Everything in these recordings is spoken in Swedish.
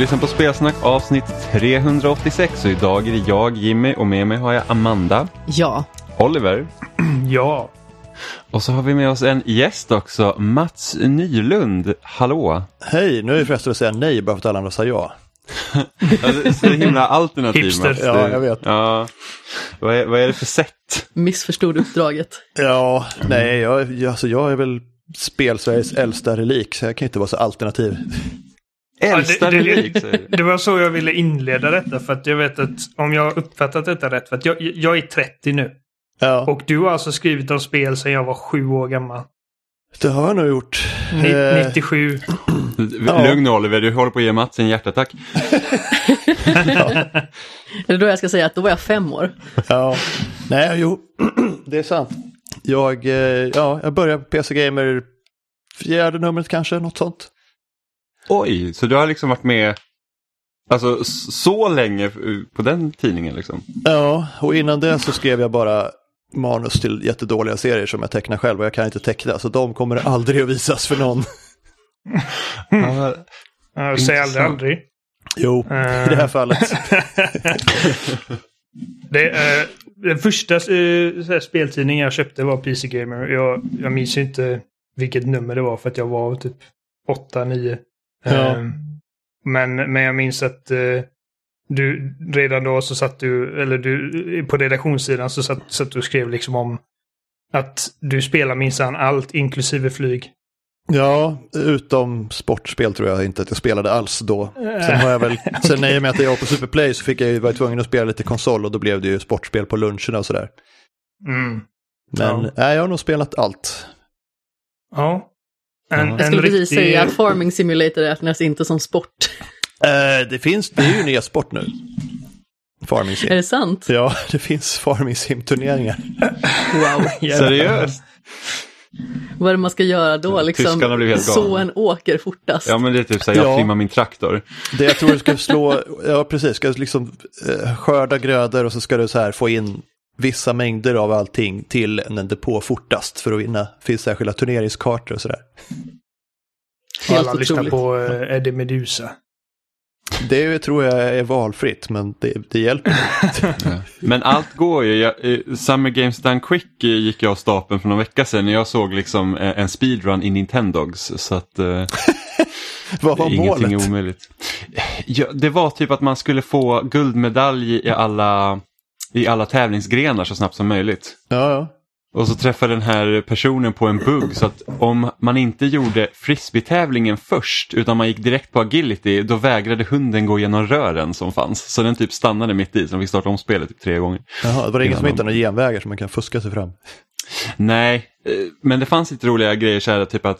Lyssnar på Spelsnack avsnitt 386 och idag är det jag, Jimmy och med mig har jag Amanda, Ja. Oliver Ja, och så har vi med oss en gäst också, Mats Nylund. Hallå! Hej, nu är jag frestad att säga nej bara för att alla andra sa ja. Alltså, så himla alternativ Hipster. Mats. Ja, jag vet. Ja. Vad, är, vad är det för sätt? Missförstod uppdraget. Ja, nej, jag, jag, alltså, jag är väl spel-Sveriges äldsta relik så jag kan inte vara så alternativ. Äldsta det- det- du. det var så jag ville inleda detta. För att jag vet att om jag har uppfattat detta rätt. För att jag, jag är 30 nu. Ja, Och du har alltså skrivit om spel sedan jag var sju år gammal. det har jag nog gjort. Ni, Eh, 97. Ja. Lugn nu Oliver, du håller på att ge Mats en hjärtattack. Är det då jag ska säga att då var jag fem år? Ja, nej, jo, det är sant. Jag, eh, ja, jag började på PC Gamer fjärde numret kanske, något sånt. Oj, så du har liksom varit med Alltså så länge eh, på den tidningen liksom? Ja, och innan det så skrev jag bara manus till jättedåliga serier som jag tecknar själv och jag kan inte teckna så de kommer aldrig att visas för någon. Ja, Uh, säg aldrig aldrig. Jo, Eh. i det här fallet. Det, eh, den första eh, så här, speltidningen jag köpte var PC Gamer. Jag, jag minns inte vilket nummer det var för att jag var typ 8-9. Ja. men, men jag minns att eh, du redan då så satt du, eller du på redaktionssidan så satt, satt du och skrev liksom om att du spelar minsann allt inklusive flyg. Ja, utom sportspel tror jag inte att jag spelade alls då. Sen har jag väl, sen i och med att jag var på Superplay så fick jag ju, var jag tvungen att spela lite konsol och då blev det ju sportspel på luncherna och sådär. Mm. Men Ja. nej, jag har nog spelat allt. Ja. En, Ja. Jag skulle precis riktig- säga att Farming Simulator räknas inte som sport. Eh, det finns, det är ju en e-sport nu. Farming Är sim. det sant? Ja, det finns farming sim-turneringar. Wow. Seriöst? Vad är det man ska göra då? Liksom, Tyskarna blev helt så en åker fortast. Ja men det är typ såhär, jag Ja. trimmar min traktor. Det jag tror du ska slå, ja precis, ska liksom eh, skörda grödor och så ska du så här få in vissa mängder av allting till en depå fortast för att vinna. Det finns särskilda turneringskartor och sådär. Helt Alla lyssnar på uh, Eddie Medusa. Det tror jag är valfritt, men det, det hjälper. Men allt går ju. Jag, eh, Summer Games Done Quick eh, gick jag av stapeln för någon vecka sedan när jag såg liksom eh, en speedrun i Nintendogs. Så att eh, Vad var ingenting målet? är omöjligt. Ja, det var typ att man skulle få guldmedalj i alla, i alla tävlingsgrenar så snabbt som möjligt. Ja, ja. Och så träffade den här personen på en bugg så att om man inte gjorde frisbee-tävlingen först utan man gick direkt på agility då vägrade hunden gå genom rören som fanns. Så den typ stannade mitt i så de fick starta om spelet typ tre gånger. Jaha, det var det ingen som hittade några genvägar som man kan fuska sig fram. Nej, eh, men det fanns lite roliga grejer så här typ att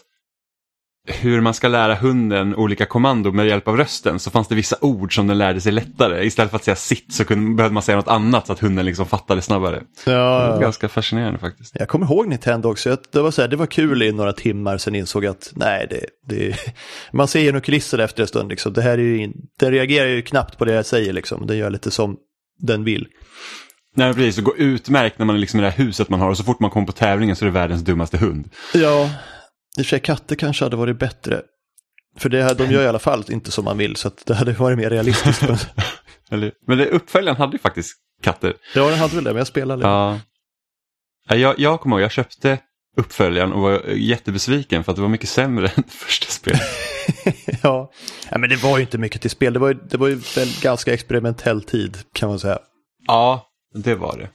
hur man ska lära hunden olika kommando med hjälp av rösten så fanns det vissa ord som den lärde sig lättare. Istället för att säga sitt så kunde, behövde man säga något annat så att hunden liksom fattade snabbare. Ja. Ganska fascinerande faktiskt. Jag kommer ihåg Nintendo också. Jag- Det var, så här, det var kul i några timmar, sen insåg jag att nej, det, det, man ser genom kulisserna efter en stund. Liksom. Det här är ju, den reagerar ju knappt på det jag säger, liksom. den gör lite som den vill. Nej precis, det går utmärkt när man är liksom i det här huset man har och så fort man kommer på tävlingen så är det världens dummaste hund. Ja, i och för sig katter kanske hade varit bättre. För det här, de gör i alla fall inte som man vill, så det hade varit mer realistiskt. Men, Eller, men det, uppföljaren hade ju faktiskt katter. ja, den hade väl det, men jag spelade. Ja. Ja, Jag, jag kommer ihåg, jag köpte uppföljaren och var jättebesviken för att det var mycket sämre än första spelet. ja. ja, men det var ju inte mycket till spel. Det var ju, det var ju väl ganska experimentell tid, kan man säga. Ja, det var det.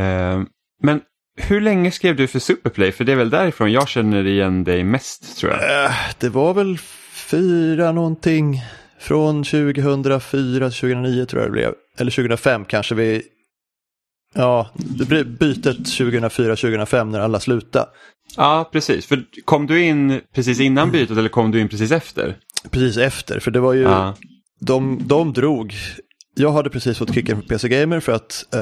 Eh, men hur länge skrev du för Superplay? För det är väl därifrån jag känner igen dig mest tror jag. Eh, Det var väl fyra någonting från 2004 till 2009 tror jag det blev. Eller 2005 kanske vi... Ja, det blev bytet 2004-2005 när alla slutade. Ja, precis. För kom du in precis innan bytet eller kom du in precis efter? Precis efter, för det var ju... Ja. De, de drog... Jag hade precis fått kicken på PC Gamer för att eh,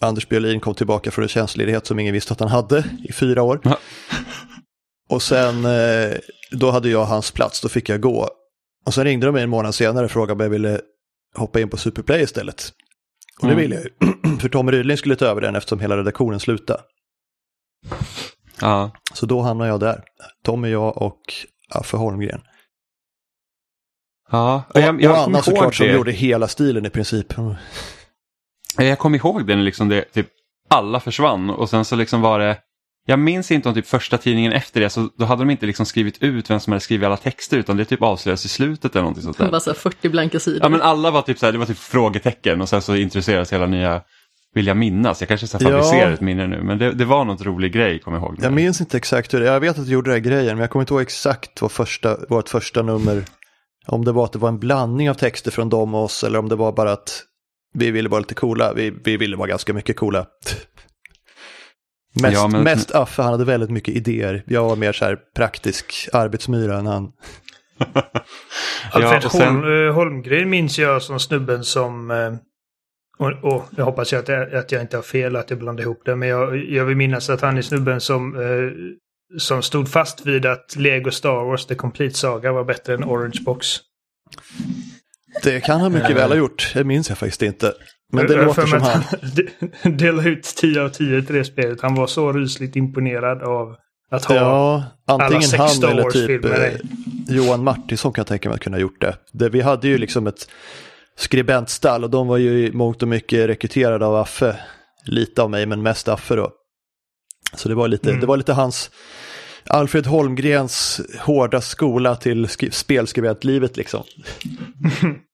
Anders Björlin kom tillbaka från en tjänstledighet som ingen visste att han hade i fyra år. Och sen, eh, då hade jag hans plats, då fick jag gå. Och sen ringde de mig en månad senare och frågade om jag ville hoppa in på Superplay istället. Och det Mm. ville jag ju. För Tommy Rydling skulle ta över den eftersom hela redaktionen slutade. Ja. Så då hamnade jag där. Tommy, jag och Affe Holmgren. Ja, Och, jag, jag och Anna såklart som gjorde hela stilen i princip. Jag kommer ihåg den liksom det, typ alla försvann och sen så liksom var det jag minns inte om typ första tidningen efter det, så då hade de inte liksom skrivit ut vem som hade skrivit alla texter utan det typ avslöjades i slutet eller någonting sånt där. Bara så här 40 blanka sidor. Ja men alla var typ så här, det var typ frågetecken och sen så introducerades hela nya, vill jag minnas, jag kanske så här Ja. fabricerar ett minne nu, men det, det var något rolig grej kommer jag ihåg. Jag minns inte exakt hur det Jag vet att du gjorde den här grejen, men jag kommer inte ihåg exakt vad första, vårt första nummer, om det var att det var en blandning av texter från dem och oss eller om det var bara att vi ville vara lite coola. Vi, vi ville vara ganska mycket coola. Mest, Ja, men- mest Affe, han hade väldigt mycket idéer. Jag var mer så här praktisk arbetsmyra än han. Alfred och sen- eh, Holmgren minns jag som snubben som... eh, Och, och jag hoppas jag att, jag att jag inte har fel, att jag blandar ihop det. Men jag, jag vill minnas att han är snubben som, eh, som stod fast vid att Lego Star Wars The Complete Saga var bättre än Orange Box. Det kan han mycket väl ha gjort, det minns jag faktiskt inte. Men det låter som han. han delade ut 10 av 10 till det spelet. Han var så rysligt imponerad av att ha... Ja, antingen sex han Star eller typ eh, Johan Martinsson kan jag tänka mig att kunna ha gjort det. det. Vi hade ju liksom ett skribentstall och de var ju i mångt och mycket rekryterade av Affe. Lite av mig men mest Affe då. Så det var lite, Mm. det var lite hans Alfred Holmgrens hårda skola till sk- spelskribentlivet liksom.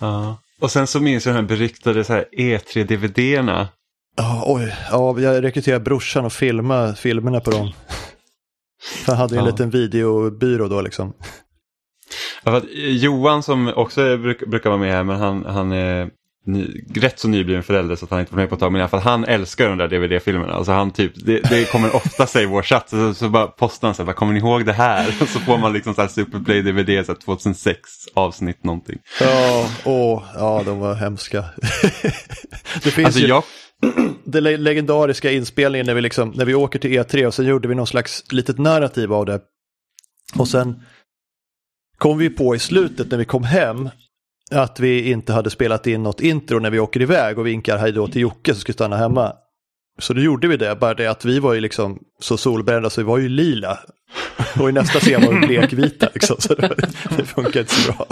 Ja. Och sen så minns jag den här beryktade så här E3-DVD-erna. Ja, oj, ja, jag rekryterade brorsan och filma filmerna på dem. Han hade en Ja. liten videobyrå då liksom. Ja, Johan som också bruk, brukar vara med här, men han, han är ny, rätt så nybliven förälder så att han inte var med på ett tag. Men i alla fall han älskar de där DVD-filmerna. Alltså han typ, det, det kommer ofta sig i vår chatt, så, så bara postar han så här, bara, kommer ni ihåg det här? Och så får man liksom så här Superplay DVD så här 2006 avsnitt någonting. Ja, åh, ja, de var hemska. det finns Alltså ju jag, den le- legendariska inspelningen när vi, liksom, när vi åker till E3 och sen gjorde vi någon slags litet narrativ av det. Och sen kom vi på i slutet när vi kom hem att vi inte hade spelat in något intro när vi åker iväg och vinkar hej då till Jocke som skulle stanna hemma. Så då gjorde vi det, bara det att vi var ju liksom så solbrända så vi var ju lila. Och i nästa scen var vi blekvita liksom, så det, det funkar inte så bra.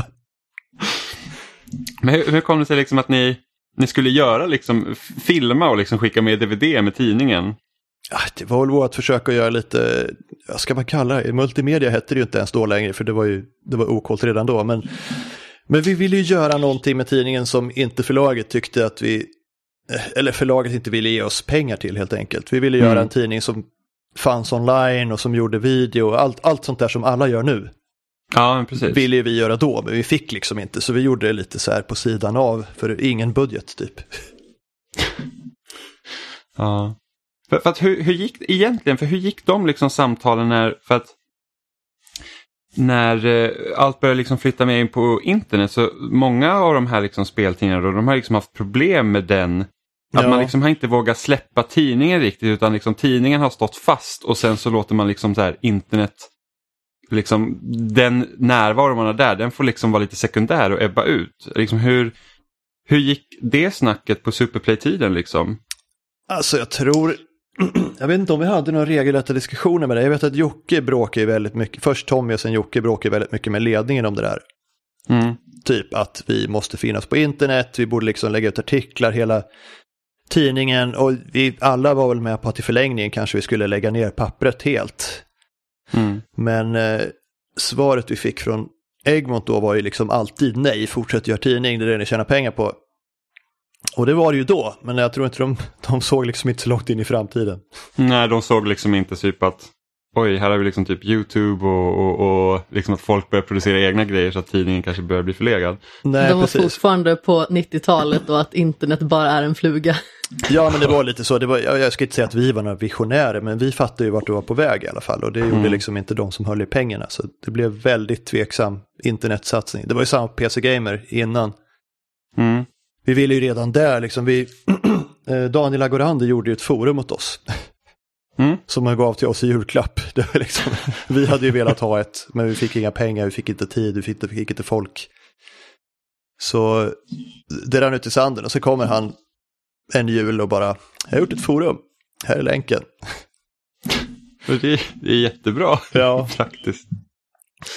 men hur, hur kom det sig liksom att ni, ni skulle göra liksom, filma och liksom skicka med DVD med tidningen? Ja, det var väl vårt försök att göra lite, vad ska man kalla det, multimedia hette det ju inte ens då längre för det var ju det var okult redan då. Men, men vi ville ju göra någonting med tidningen som inte förlaget tyckte att vi, eh, eller förlaget inte ville ge oss pengar till helt enkelt. Vi ville göra Mm. en tidning som fanns online och som gjorde video och allt, allt sånt där som alla gör nu. Ja, precis. Ville vi göra då, men vi fick liksom inte så vi gjorde det lite så här på sidan av för ingen budget typ. Ja. För, för att hur, hur gick egentligen, för hur gick de liksom samtalen när, för att när eh, allt började liksom flytta med in på internet så många av de här liksom speltidningarna de har liksom haft problem med den att Ja. man liksom har inte vågat släppa tidningen riktigt utan liksom tidningen har stått fast och sen så låter man liksom så här internet liksom den närvaro man har där den får liksom vara lite sekundär och ebba ut. Liksom hur, hur gick det snacket på Superplay-tiden liksom? Alltså jag tror, jag vet inte om vi hade några regelrätta diskussioner med det. Jag vet att Jocke bråkar väldigt mycket, först Tommy och sen Jocke bråkar väldigt mycket med ledningen om det där. Mm. Typ att vi måste finnas på internet, vi borde liksom lägga ut artiklar, hela tidningen och vi alla var väl med på att i förlängningen kanske vi skulle lägga ner pappret helt. Mm. Men eh, svaret vi fick från Egmont då var ju liksom alltid nej, fortsätt göra tidning, det är det ni tjänar pengar på. Och det var det ju då, men jag tror inte de, de såg liksom inte så långt in i framtiden. Nej, de såg liksom inte typ att oj, här har vi liksom typ YouTube och, och, och liksom att folk börjar producera egna grejer så att tidningen kanske börjar bli förlegad. Nej, de var precis. fortfarande på 90-talet och att internet bara är en fluga. Ja, men det var lite så. Det var, jag jag ska inte säga att vi var några visionärer, men vi fattade ju vart det var på väg i alla fall. Och det gjorde Mm. liksom inte de som höll i pengarna. Så det blev väldigt tveksam internetsatsning. Det var ju samma PC Gamer innan. Mm. Vi ville ju redan där, liksom vi, eh, Daniel Agorander gjorde ju ett forum åt oss. Mm. Som han gav till oss i julklapp. Det var liksom, vi hade ju velat ha ett, men vi fick inga pengar, vi fick inte tid, vi fick, vi fick inte folk. Så det rann ut i sanden och så kommer han en jul och bara, jag har gjort ett forum, här är länken. Det, det är jättebra Ja. faktiskt.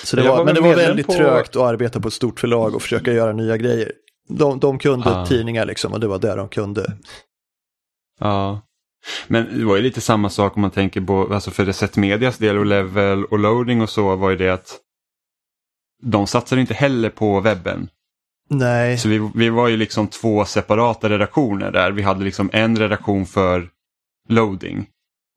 Så det var, var men det var väldigt på- trögt att arbeta på ett stort förlag och försöka göra nya grejer. De, de kunde Ah. tidningar liksom och det var det de kunde. Ja. Men det var ju lite samma sak om man tänker på, alltså för Reset Medias del och Level och Loading och så var ju det att de satsade inte heller på webben. Nej, Så vi, vi var ju liksom två separata redaktioner där. Vi hade liksom en redaktion för Loading.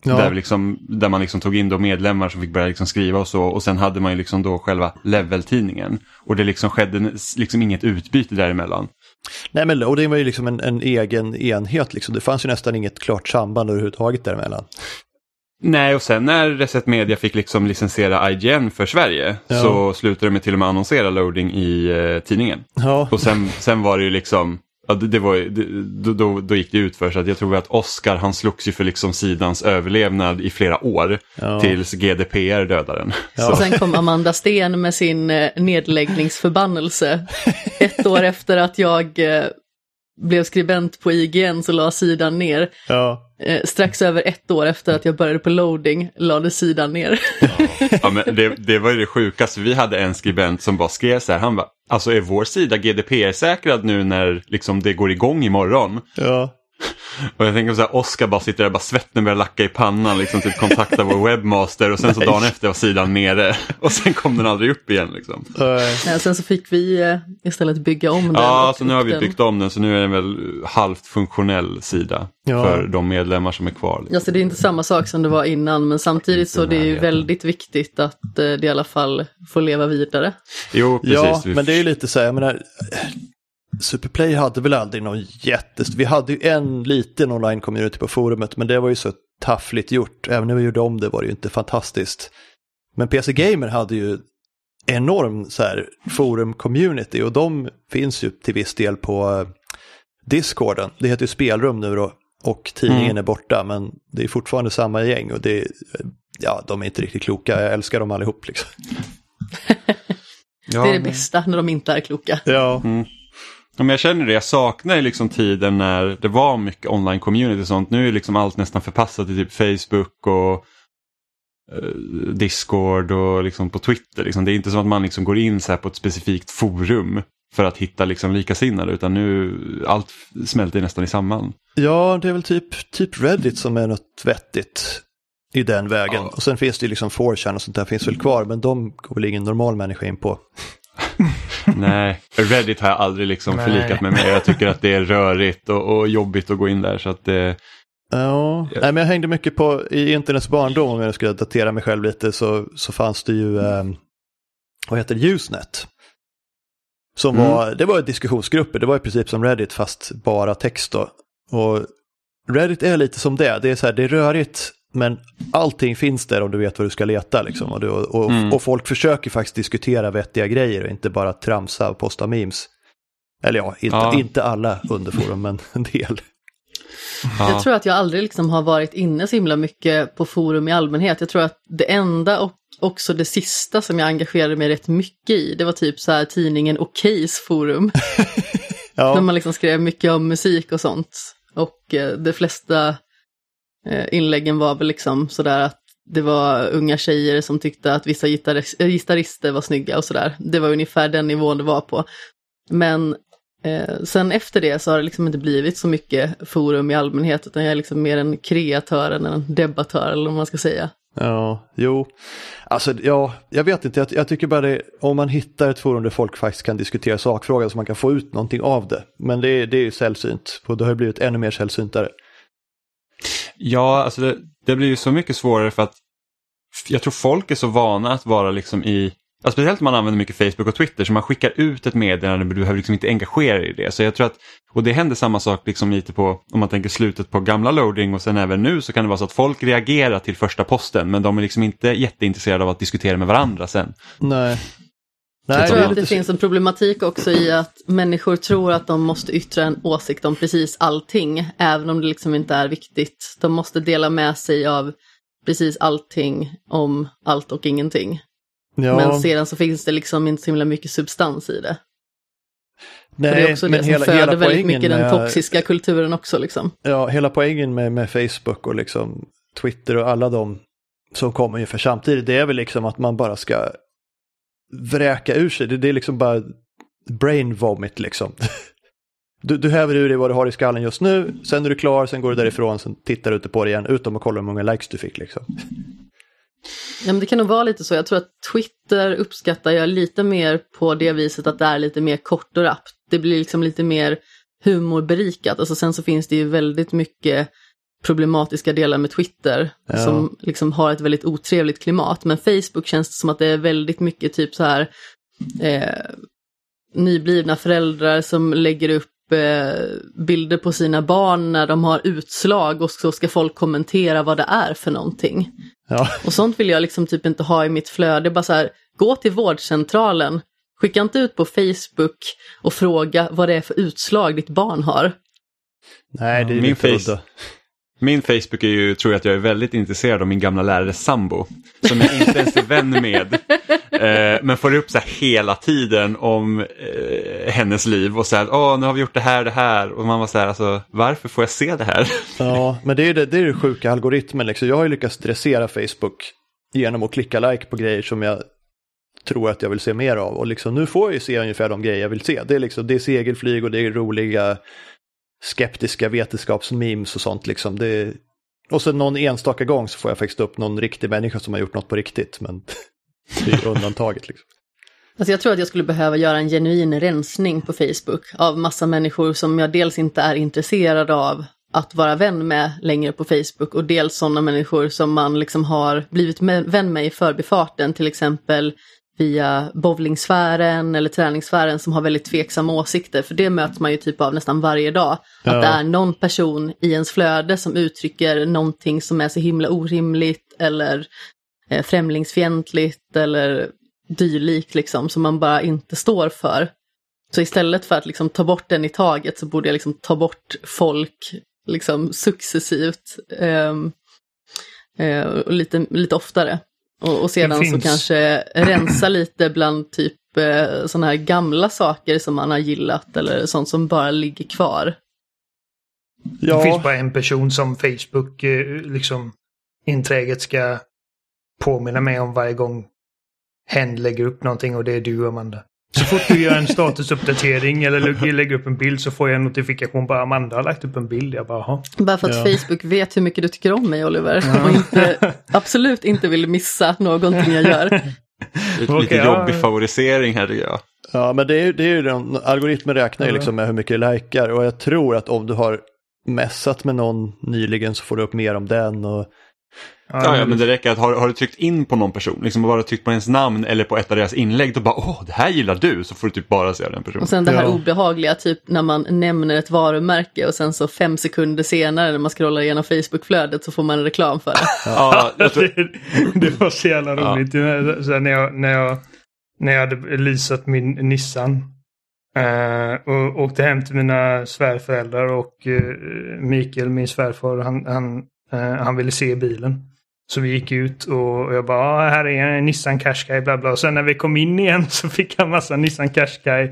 Ja, Där, liksom, där man liksom tog in då medlemmar som fick börja liksom skriva och så. Och sen hade man ju liksom då själva Level-tidningen. Och det liksom skedde liksom inget utbyte däremellan. Nej men loading var ju liksom en, en egen enhet liksom. Det fanns ju nästan inget klart samband överhuvudtaget däremellan. Nej, och sen när Reset Media fick liksom licensiera IGN för Sverige Ja. så slutade de med till och med annonsera loading i eh, tidningen. Ja, Och sen, sen var det ju liksom, ja, det, det var, det, då, då, då gick det ut för så att jag tror att Oscar han slogs ju för liksom sidans överlevnad i flera år Ja. tills GDPR dödade den. Ja. Och sen kom Amanda Sten med sin eh, nedläggningsförbannelse. Ett år efter att jag eh, blev skribent på IGN så la sidan ner. ja, strax över ett år efter att jag började på loading lade sidan ner. Ja, men det, det var ju det sjukaste, vi hade en skribent som bara skrev så här, han bara, alltså är vår sida GDPR-säkrad nu när liksom det går igång imorgon? ja. Och jag tänker så här, Oskar bara sitter där, bara svetten börjar lacka i pannan, liksom typ kontaktar vår webbmaster och sen så dagen efter var sidan nere och sen kom den aldrig upp igen liksom. Nej, sen så fick vi eh, istället bygga om den. Ja, så nu har vi den. byggt om den så nu är den väl halvt funktionell sida Ja. för de medlemmar som är kvar. Liksom. Ja, så det är inte samma sak som det var innan, men samtidigt så det är ju väldigt viktigt att eh, det i alla fall får leva vidare. Jo, precis. ja, men det är ju lite så här, jag menar, Superplay hade väl aldrig någon jättest... Vi hade ju en liten online-community på forumet, men det var ju så taffligt gjort. Även när vi gjorde om det var det ju inte fantastiskt. Men PC Gamer hade ju enorm så här forum-community och de finns ju till viss del på eh, Discorden. Det heter ju Spelrum nu då och tidningen Mm. är borta, men det är fortfarande samma gäng och det är, ja, de är inte riktigt kloka. Jag älskar dem allihop liksom. det är det bästa när de inte är kloka. Ja, Ja, men jag känner det, jag saknar liksom tiden när det var mycket online community och sånt. Nu är liksom allt nästan förpassat till typ Facebook och eh, Discord och liksom på Twitter. Liksom. Det är inte som att man liksom går in så på ett specifikt forum för att hitta liksom likasinnade utan nu allt smälter nästan i samman. Ja, det är väl typ, typ Reddit som är något vettigt i den vägen. Ja. Och sen finns det ju liksom 4chan och sånt där finns väl kvar, men de går väl ingen normal människa in på. Nej, Reddit har jag aldrig liksom Nej. förlikat mig med. Jag tycker att det är rörigt och, och jobbigt att gå in där. Så att det, Ja, Ja. Nej, men jag hängde mycket på, i internets barndom, om jag nu ska datera mig själv lite, så, så fanns det ju, eh, vad heter det, Usenet. Som Mm. var, det var diskussionsgrupper, det var i princip som Reddit fast bara text då. Och Reddit är lite som det, det är så här, det är rörigt, men allting finns där om du vet vad du ska leta liksom. Och, du, och, Mm. och folk försöker faktiskt diskutera vettiga grejer och inte bara tramsa och posta memes. Eller ja, inte, Ja. inte alla underforum, men en del. ja. Jag tror att jag aldrig liksom har varit inne så himla mycket på forum i allmänhet. Jag tror att det enda och också det sista som jag engagerade mig rätt mycket i, det var typ så här tidningen Okejs forum. Ja. Där man liksom skrev mycket om musik och sånt. Och eh, de flesta Eh, inläggen var väl liksom sådär att det var unga tjejer som tyckte att vissa eh, gitarrister var snygga och sådär. Det var ungefär den nivån det var på. Men eh, sen efter det så har det liksom inte blivit så mycket forum i allmänhet, utan jag är liksom mer en kreatör än en debattör, eller vad man ska säga. Ja, jo. Alltså, ja, jag vet inte. Jag, jag tycker bara det, om man hittar ett forum där folk faktiskt kan diskutera sakfrågan så man kan få ut någonting av det. Men det, det är ju sällsynt och det har ju blivit ännu mer sällsyntare. Ja, alltså det, det blir ju så mycket svårare för att jag tror folk är så vana att vara liksom i, ja, speciellt om man använder mycket Facebook och Twitter, så man skickar ut ett meddelande men du behöver liksom inte engagera dig i det. Så jag tror att, och det händer samma sak liksom lite på, om man tänker slutet på gamla loading och sen även nu så kan det vara så att folk reagerar till första posten men de är liksom inte jätteintresserade av att diskutera med varandra sen. Nej. Jag Jag tror det att det lite- finns en problematik också i att människor tror att de måste yttra en åsikt om precis allting, även om det liksom inte är viktigt. De måste dela med sig av precis allting om allt och ingenting. ja, Men sedan så finns det liksom inte så himla mycket substans i det. nej, det är också men det som hela, föder hela väldigt mycket den med, toxiska kulturen också liksom. Ja, hela poängen med, med Facebook och liksom Twitter och alla de som kommer ungefär samtidigt, det är väl liksom att man bara ska vräka ur sig. Det, det är liksom bara brain vomit liksom. Du, du häver ur dig vad du har i skallen just nu, sen är du klar, sen går du därifrån, sen tittar du inte på det igen, utom att kolla hur många likes du fick liksom. Ja, men det kan nog vara lite så. Jag tror att Twitter uppskattar jag lite mer på det viset att det är lite mer kort och rappt. Det blir liksom lite mer humorberikat. Alltså sen så finns det ju väldigt mycket problematiska delar med Twitter Ja. som liksom har ett väldigt otrevligt klimat. Men Facebook känns det som att det är väldigt mycket typ så här eh, nyblivna föräldrar som lägger upp eh, bilder på sina barn när de har utslag och så ska folk kommentera vad det är för någonting. Ja, Och sånt vill jag liksom typ inte ha i mitt flöde. Bara så här, gå till vårdcentralen, skicka inte ut på Facebook och fråga vad det är för utslag ditt barn har. nej det är Min face-. Min Facebook är ju, tror jag att jag är väldigt intresserad av min gamla lärares sambo. Som jag inte ens är vän med. Eh, men får upp så här hela tiden om eh, hennes liv och så här, åh nu har vi gjort det här det här. Och man var så här, alltså varför får jag se det här? Ja, men det är ju det, det, är det sjuka algoritmen. Liksom. Jag har ju lyckats dressera Facebook genom att klicka like på grejer som jag tror att jag vill se mer av. Och liksom, nu får jag ju se ungefär de grejer jag vill se. Det är, liksom, det är segelflyg och det är roliga skeptiska vetenskapsmemes och sånt. Liksom. Det. Och sen någon enstaka gång så får jag faktiskt upp någon riktig människa som har gjort något på riktigt. Men det är undantaget. Liksom. Alltså jag tror att jag skulle behöva göra en genuin rensning på Facebook av massa människor som jag dels inte är intresserad av att vara vän med längre på Facebook och dels sådana människor som man liksom har blivit med, vän med i förbifarten, till exempel via bowlingsfären eller träningssfären som har väldigt tveksamma åsikter, för det möter man ju typ av nästan varje dag. Ja. Att det är någon person i ens flöde som uttrycker någonting som är så himla orimligt eller eh, främlingsfientligt eller dylikt liksom, som man bara inte står för. Så istället för att liksom ta bort den i taget så borde jag liksom ta bort folk liksom successivt ehm, eh, och lite, lite oftare. Och, och sedan Det så kanske rensa lite bland typ eh, sådana här gamla saker som man har gillat eller sånt som bara ligger kvar. Det Ja, finns bara en person som Facebook eh, liksom enträget ska påminna mig om varje gång hen lägger upp någonting och det är du Amanda. Så fort du gör en statusuppdatering eller lä- lägger upp en bild så får jag en notifikation bara Amanda har lagt upp en bild. Jag bara. Bara för att Ja. Facebook vet hur mycket du tycker om mig Oliver och inte, absolut inte vill missa någonting jag gör. Lite ja. jobbig favorisering här tycker jag. Ja, men det är, ju- det är ju den, algoritmen räknar ju Ja. liksom med hur mycket likar och jag tror att om du har messat med någon nyligen så får du upp mer om den och Ja, ja, men det räcker att har, har du tryckt in på någon person, liksom bara tryckt på ens namn eller på ett av deras inlägg, då bara åh, det här gillar du, så får du typ bara se den personen. Och sen det här Ja. obehagliga, typ när man nämner ett varumärke och sen så fem sekunder senare när man scrollar igenom Facebook-flödet så får man reklam för det. Ja, tror, det, det var så jävla Ja. roligt. Så här, när, jag, när, jag, när jag hade leasat min Nissan. eh, och åkte hem till mina svärföräldrar och eh, Mikael, min svärfar, han, han, eh, han ville se bilen. Så vi gick ut och jag bara, ah, här är en Nissan Qashqai, bla bla. Och sen när vi kom in igen så fick han massa Nissan Qashqai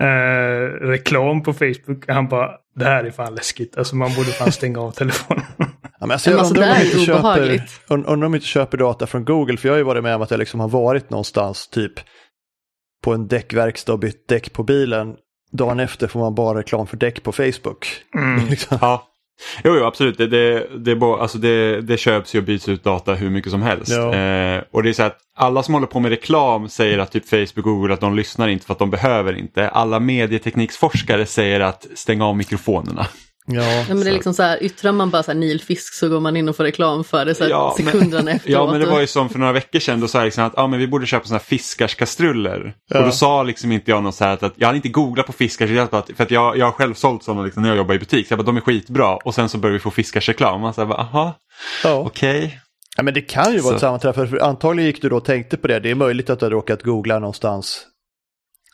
eh, reklam på Facebook. Han bara, det här är fan läskigt. Alltså man borde fan stänga av telefonen. Ja, men alltså, Men jag alltså, undrar, om inte köper, undrar om de inte köper data från Google, för jag har ju varit med om att jag liksom har varit någonstans typ på en däckverkstad och bytt däck på bilen. Dagen efter får man bara reklam för däck på Facebook. Mm. Liksom. ja. Jo, jo, absolut. Det, det, det, bara- alltså det, det köps ju och byts ut data hur mycket som helst. Ja. Eh, och det är så att alla som håller på med reklam säger att typ Facebook och Google att de lyssnar inte för att de behöver inte. Alla medietekniksforskare säger att stänga av mikrofonerna. Ja, Ja, men det är liksom så här, yttrar man bara så här nilfisk så går man in och får reklam för det så här, Ja, men- sekunderna efteråt. Ja, men det var ju som för några veckor sedan, då sa jag liksom att ah, men vi borde köpa sådana här fiskarskastruller. Ja. Och då sa liksom inte jag något så här att, att jag hade inte googlat på fiskars, för att jag, jag har själv sålt sådana liksom, när jag jobbar i butik. Så jag bara, de är skitbra. Och sen så började vi få fiskarsreklam. Man så här, bara, aha, ja. okej. ja, men det kan ju vara Så. ett sammanträffande, för antagligen gick du då och tänkte på det. Det är möjligt att du har råkat googla någonstans.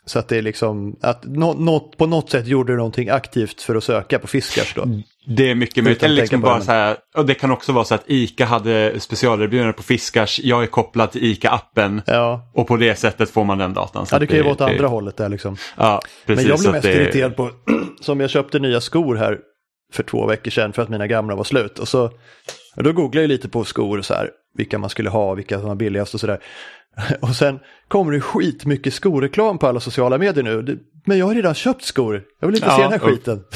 Så att det är liksom, att nå, nå, på något sätt gjorde du någonting aktivt för att söka på fiskars då. Det är mycket möjligt. Eller liksom bara det, så här, och det kan också vara så att ICA hade specialerbjudande på fiskars. Jag är kopplad till ICA-appen Ja, och på det sättet får man den datan. Så ja det kan ju vara åt det- andra hållet där liksom. Ja, precis. Men jag blev mest det- irriterad på, som jag köpte nya skor här för två veckor sedan för att mina gamla var slut. Och så, och då googlade jag lite på skor och så här, vilka man skulle ha, vilka som var billigast och sådär. Och sen kommer det skitmycket skoreklam på alla sociala medier nu. Men jag har redan köpt skor, jag vill inte Ja, se den här och- skiten.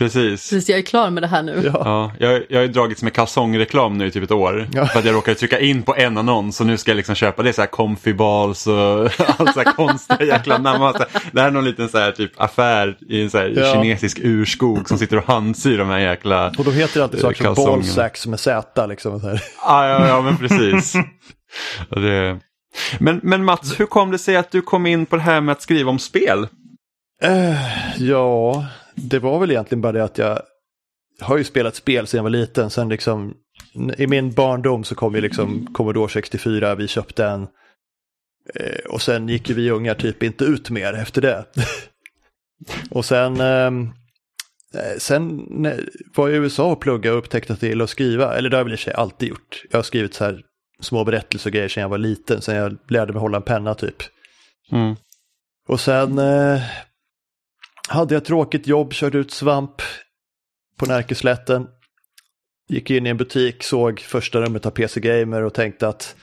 Precis. Precis, jag är klar med det här nu. Ja. Ja, jag, jag har ju dragits med kalsongreklam nu i typ ett år. Ja. För att jag råkade trycka in på en annons och nu ska jag liksom köpa det så här comfy balls och allt så här konstiga jäkla namn. Alltså, Det här är någon liten så här typ affär i en så här Ja. kinesisk urskog som sitter och handsyr de här jäkla... Och då heter det alltid saker som ballsacks med Z. Liksom, så här. Ja, ja, ja men precis. Det... men, men Mats, hur kom det sig att du kom in på det här med att skriva om spel? Eh, ja, det var väl egentligen bara det att jag har ju spelat spel sedan jag var liten. Sen liksom, i min barndom så kom ju liksom Commodore 64, vi köpte en. Eh, och sen gick ju vi ungar typ inte ut mer efter det. och sen, ehm, eh, sen var jag i USA och pluggade och upptäckte att det gillar att skriva. Eller det har jag väl i sig alltid gjort. Jag har skrivit så här små berättelser och grejer sedan jag var liten, sen jag lärde mig hålla en penna typ. Mm. Och sen eh, hade jag ett tråkigt jobb, körde ut svamp på Närkeslätten. Gick in i en butik, såg första numret av PC Gamer och tänkte att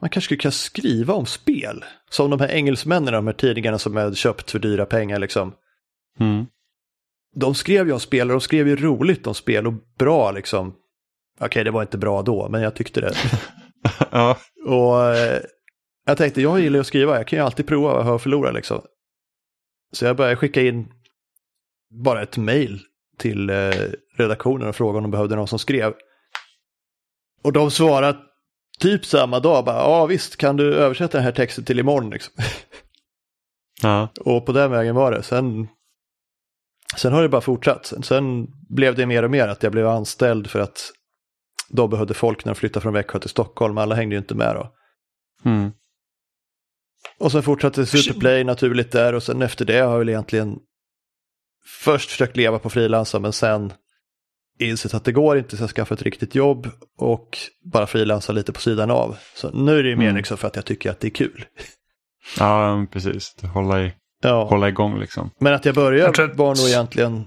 man kanske skulle kunna skriva om spel. Som de här engelsmännen, de här tidningarna som hade köpt för dyra pengar liksom. Mm. De skrev ju om spel och de skrev ju roligt om spel och bra liksom. Okej, det var inte bra då, men jag tyckte det. ja. Och eh, jag tänkte, jag gillar att skriva, jag kan ju alltid prova vad jag har att förlora liksom. Så jag började skicka in bara ett mail till eh, redaktionen och frågade om de behövde någon som skrev. Och de svarade typ samma dag, bara ja visst kan du översätta den här texten till imorgon liksom. ja. Och på den vägen var det. Sen, sen har det bara fortsatt. Sen, sen blev det mer och mer att jag blev anställd för att de behövde folk när de flyttade från Växjö till Stockholm. Alla hängde ju inte med då. Mm. Och sen fortsatte Superplay naturligt där och sen efter det har jag väl egentligen först försökt leva på frilansa men sen insett att det går inte så jag skaffade ett riktigt jobb och bara frilansa lite på sidan av. Så nu är det ju mer Mm. liksom för att jag tycker att det är kul. ja, precis. Hålla, i, Ja. hålla igång liksom. Men att jag Jag började tror att- var nog egentligen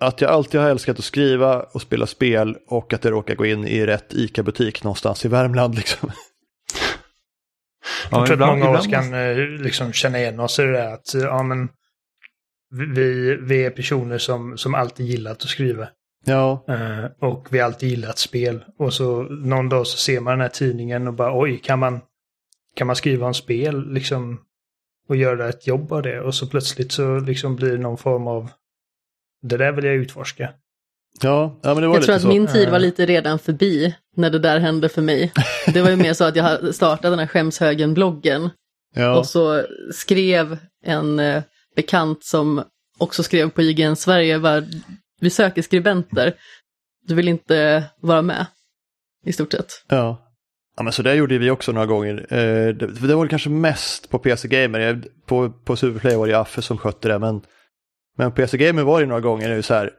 att jag alltid har älskat att skriva och spela spel och att jag råkar gå in i rätt ICA-butik någonstans i Värmland liksom. Ja, Jag tror ibland- att många av oss kan eh, liksom känna igen oss i det där att ja, men, vi, vi är personer som, som alltid gillat att skriva. Ja, Eh, och vi har alltid gillat spel. Och så någon dag så ser man den här tidningen och bara oj, kan man, kan man skriva om spel liksom och göra ett jobb av det? Och så plötsligt så liksom blir det någon form av det där vill jag utforska. Ja, ja men det var Jag lite tror att så. min tid var lite redan förbi när det där hände för mig. Det var ju mer så att jag startat den här skämshögen-bloggen Ja, och så skrev en eh, bekant som också skrev på IGN Sverige, bara, vi söker skribenter, du vill inte vara med, i stort sett. ja. Ja men så det gjorde vi också några gånger. Eh, det, var kanske mest på PC Gamer. På, på Superplay var det Affe som skötte det men, men på PC Gamer var det några gånger det är ju så här.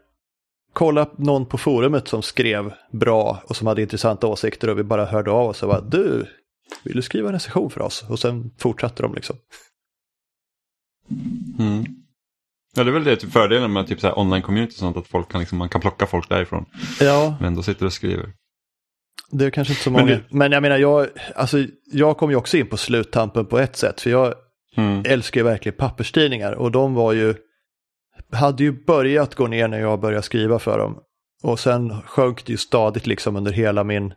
Kolla någon på forumet som skrev bra och som hade intressanta åsikter och vi bara hörde av oss och bara du, vill du skriva en recension för oss? Och sen fortsatte de liksom. Mm. Ja, det är väl det typ fördelen med typ online-community och sånt, att folk kan liksom, man kan plocka folk därifrån. Ja, Men då sitter och skriver. det är kanske inte så Men många. det- Men jag menar, jag, alltså, jag kom ju också in på sluttampen på ett sätt. För jag Mm. älskar ju verkligen papperstidningar och de var ju, hade ju börjat gå ner när jag började skriva för dem. Och sen sjönk det ju stadigt liksom under hela min,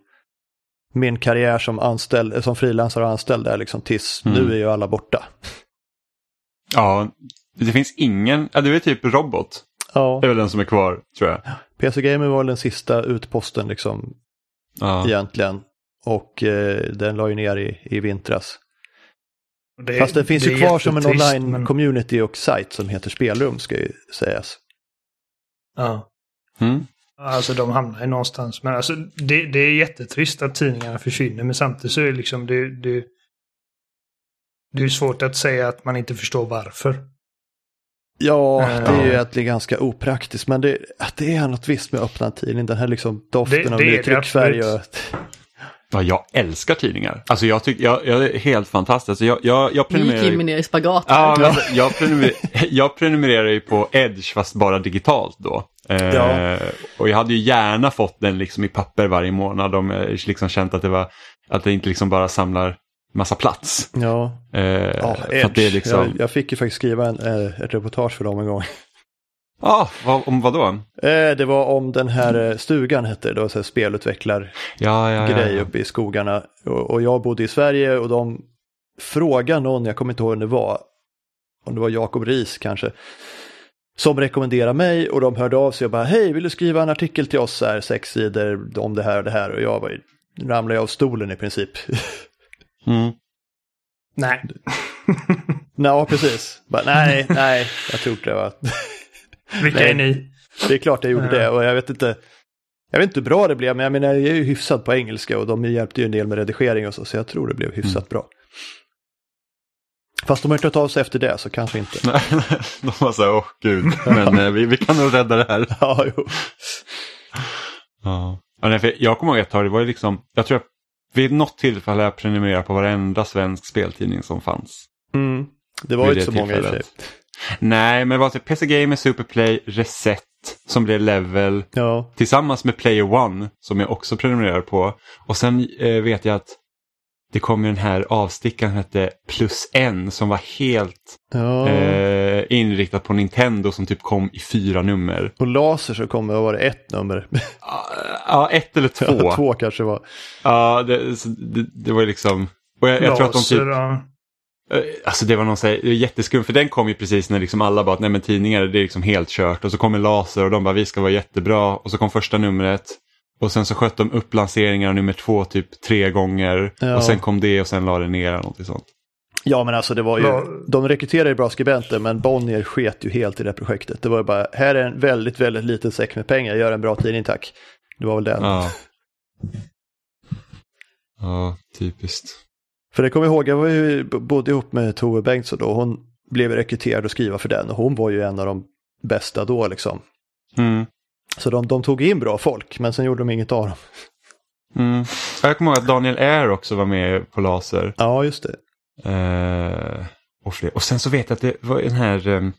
min karriär som, anställd, som frilansare och anställd där liksom tills Mm. nu är ju alla borta. Ja, det finns ingen, ja det är typ Robot. Ja, Det är väl den som är kvar, tror jag. PC Gamer var den sista utposten liksom Ja. egentligen. Och eh, den la ju ner i, i vintras. Det, Fast det finns ju kvar som en jättetrist, men- online-community och sajt som heter Spelrum ska ju sägas. Ja. Mm. Alltså de hamnar ju någonstans. Men alltså det, det är jättetrist att tidningarna försvinner. Men samtidigt så är det liksom det, det, det är svårt att säga att man inte förstår varför. Ja, Eh, det är ju egentligen ganska opraktiskt, men det, att det är något visst med att öppna en tidning. Den här liksom doften Det- av det är ny tryckfärg. Och, Ja, jag älskar tidningar. Alltså jag tycker, jag, jag är helt fantastisk. Jag, jag, jag Nu gick prenumererar Jimmy ner i spagat. Ja, men jag, prenumer, jag prenumererar ju på Edge fast bara digitalt då. Eh, Ja. Och jag hade ju gärna fått den liksom i papper varje månad om jag liksom känt att det var att det inte liksom bara samlar massa plats. Ja, Eh, ja Edge. liksom, jag, jag fick ju faktiskt skriva en, eh, ett reportage för dem en gång. Ah, vad, om vad då? Eh, det var om den här eh, stugan hette det, det var så här spelutvecklargrej Ja, ja, ja, ja. uppe i skogarna. Och, och jag bodde i Sverige och de frågade någon, jag kommer inte ihåg vem det var, om det var Jakob Ris kanske, som rekommenderade mig och de hörde av sig och bara hej, vill du skriva en artikel till oss här, sex sidor om det här och det här och jag var ramlade av stolen i princip. Mm. Nej. Ja, precis. Bara, nej, nej, jag tror inte det var. Vilka Nej. är ni? Det är klart jag gjorde det och jag vet inte, jag vet inte hur bra det blev, men jag menar jag är ju hyfsad på engelska och de hjälpte ju en del med redigering och så, så jag tror det blev hyfsat bra. Fast de har inte tagit av sig efter det, så kanske inte. De var så här, åh gud, men eh, vi, vi kan nog rädda det här. Ja, jo. Ja. Ja, nej, för jag kommer ihåg ett tag, det var ju liksom, jag tror att vid något tillfälle jag prenumererade på varenda svensk speltidning som fanns. Mm. Det var ju inte så många i och för sig. Nej, men det var typ PC Gamer, Superplay, Reset som blev Level Ja, tillsammans med Player One som jag också prenumererar på. Och sen eh, vet jag att det kom ju den här avstickaren som hette Plus N som var helt ja. eh, inriktad på Nintendo som typ kom i fyra nummer. Och laser så kommer, vad var det, ett nummer? Ja, ett eller två. Två kanske var. Ja, det, det, det var ju liksom... Och jag, jag tror att de typ... Eh, Alltså det var någon så här, det är jätteskumt för den kom ju precis när liksom alla bara att nej men tidningar det är liksom helt kört och så kommer Laser och de bara vi ska vara jättebra och så kom första numret och sen så sköt de upp lanseringen av nummer två typ tre gånger Ja. och sen kom det och sen la det ner eller någonting sånt. Ja, men alltså det var ju, Ja. de rekryterade ju bra skribenter, men Bonnier sket ju helt i det projektet. Det var ju bara, här är en väldigt, väldigt liten säck med pengar, gör en bra tidning tack. Det var väl den. Ja. Ja, typiskt. För det kommer jag ihåg, jag var ju, bodde ihop med Tove Bengtsson då, hon blev rekryterad att skriva för den och hon var ju en av de bästa då liksom. Mm. Så de, de tog in bra folk, men sen gjorde de inget av dem. Mm. Jag kommer ihåg att Daniel Air också var med på Laser. Ja, just det. Eh, och, fler. och sen så vet jag att det var den här... Eh,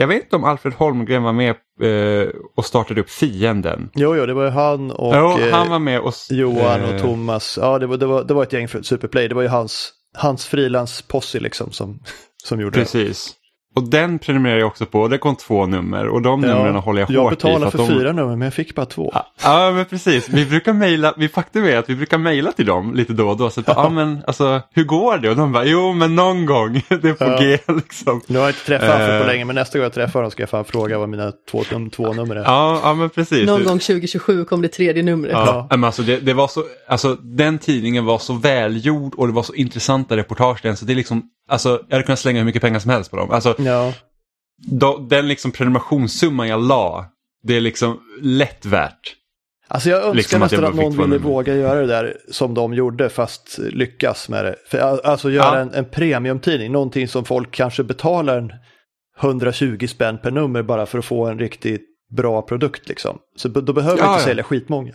jag vet inte om Alfred Holmgren var med eh, och startade upp Fienden. Jo, jo, det var ju han och jo, eh, han var med och... Johan och eh, Thomas. Ja, det var, det, var, det var ett gäng för Superplay. Det var ju hans, hans frilansposse liksom som, som gjorde Precis. Och den prenumererar jag också på. Det kom två nummer och de det. numren håller jag, jag hårt i. betalade att för de... fyra nummer, men jag fick bara två. Ja, Ja, men precis. Vi brukar mejla, vi faktum är att vi brukar mejla till dem lite då och då. Så att, ja. men alltså, hur går det? Och de bara, jo men någon gång, det är på Ja. G liksom. Nu har jag inte träffat honom Eh. på länge, men nästa gång jag träffar honom ska jag fan fråga vad mina två, num- två nummer är. Ja, ja men precis. Någon gång 2027 kom det tredje numret. Ja, men alltså, det, det var så, alltså den tidningen var så välgjord och det var så intressanta reportage den så det är liksom, alltså jag hade kunnat slänga hur mycket pengar som helst på dem. Alltså Ja, då, den liksom prenumerationssumman jag la, det är liksom lätt värt. Alltså jag önskar Liksom att nästan att bara någon ville våga göra det där som de gjorde fast lyckas med det. För, al- alltså göra Ja. en, en premiumtidning, någonting som folk kanske betalar en 120 spänn per nummer bara för att få en riktigt bra produkt liksom. Så då behöver Ja, vi inte ja. sälja skitmånga.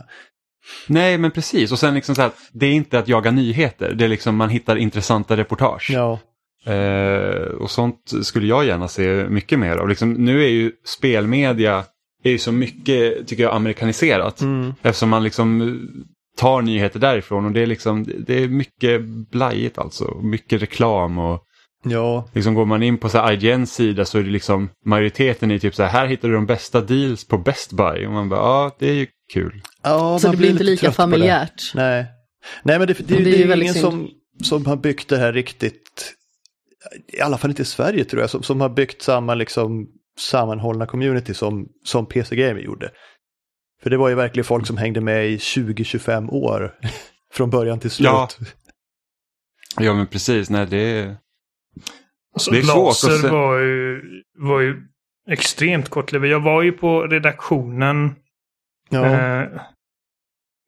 Nej men precis och sen liksom så här, det är inte att jaga nyheter, det är liksom man hittar intressanta reportage. Ja, Eh, och sånt skulle jag gärna se mycket mer av. Liksom, nu är ju spelmedia är ju så mycket, tycker jag, amerikaniserat. mm. Eftersom man liksom tar nyheter därifrån och det är liksom, det är mycket blajigt alltså. Mycket reklam och ja. liksom går man in på så här IGNs sida så är det liksom majoriteten i typ så här, här hittar du de bästa deals på Best Buy. Och man bara, ja det är ju kul. ja Så det blir inte lite lika familjärt. Nej. Nej, men det, det, det, Det är är ju ingen synd. som, som har byggt det här riktigt, i alla fall inte i Sverige tror jag, som, som har byggt samma liksom sammanhållna community som, som PC Gamer gjorde. För det var ju verkligen folk som hängde med i 20-25 år från början till slut. Ja. Ja men precis, nej det är... Alltså, Det är svårt att Laser se- var ju, var ju extremt kortlivad. Jag var ju på redaktionen. Ja. Eh,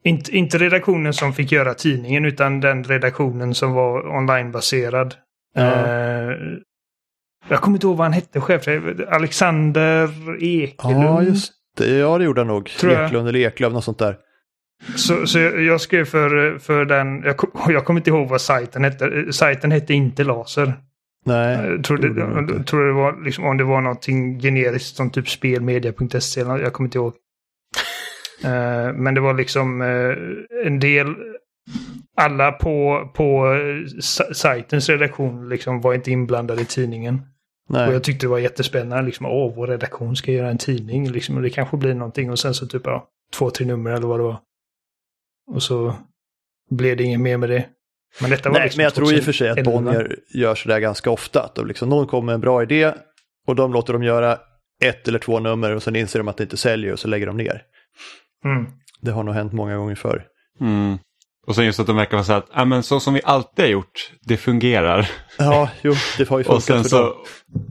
inte, inte redaktionen som fick göra tidningen utan den redaktionen som var onlinebaserad. Ja. Eh, jag kommer inte ihåg vad han hette chef. Alexander Ekelund. ja, just det. Ja, det gjorde han nog. Tror jag. Eklund eller Eklöf, något sånt där. Så, så jag, jag skrev för, för den, jag, jag kommer inte ihåg vad sajten hette. Sajten hette inte Laser. Nej, Jag inte. jag trodde det var liksom, om det var någonting generiskt som typ spelmedia.se. Jag kommer inte ihåg. Eh, men det var liksom eh, en del, alla på, på eh, sa- sajtens redaktion liksom var inte inblandade i tidningen. Och nej. jag tyckte det var jättespännande. Liksom, Åh, vår redaktion ska göra en tidning. Liksom, och det kanske blir någonting. Och sen så typ ja, två, tre nummer eller vad det var. Och så blev det inget mer med det. Men detta var Nej, liksom men jag tror i och för sig att 2011. Bonnier gör sådär ganska ofta. Att de liksom, någon kommer med en bra idé och de låter dem göra ett eller två nummer och sen inser de att det inte säljer och så lägger de ner. Mm. Det har nog hänt många gånger förr. Mm. Och sen just att de verkar vara så att, ja men så som vi alltid har gjort, det fungerar. Ja, jo, det har ju Och funkat sen för så, dem.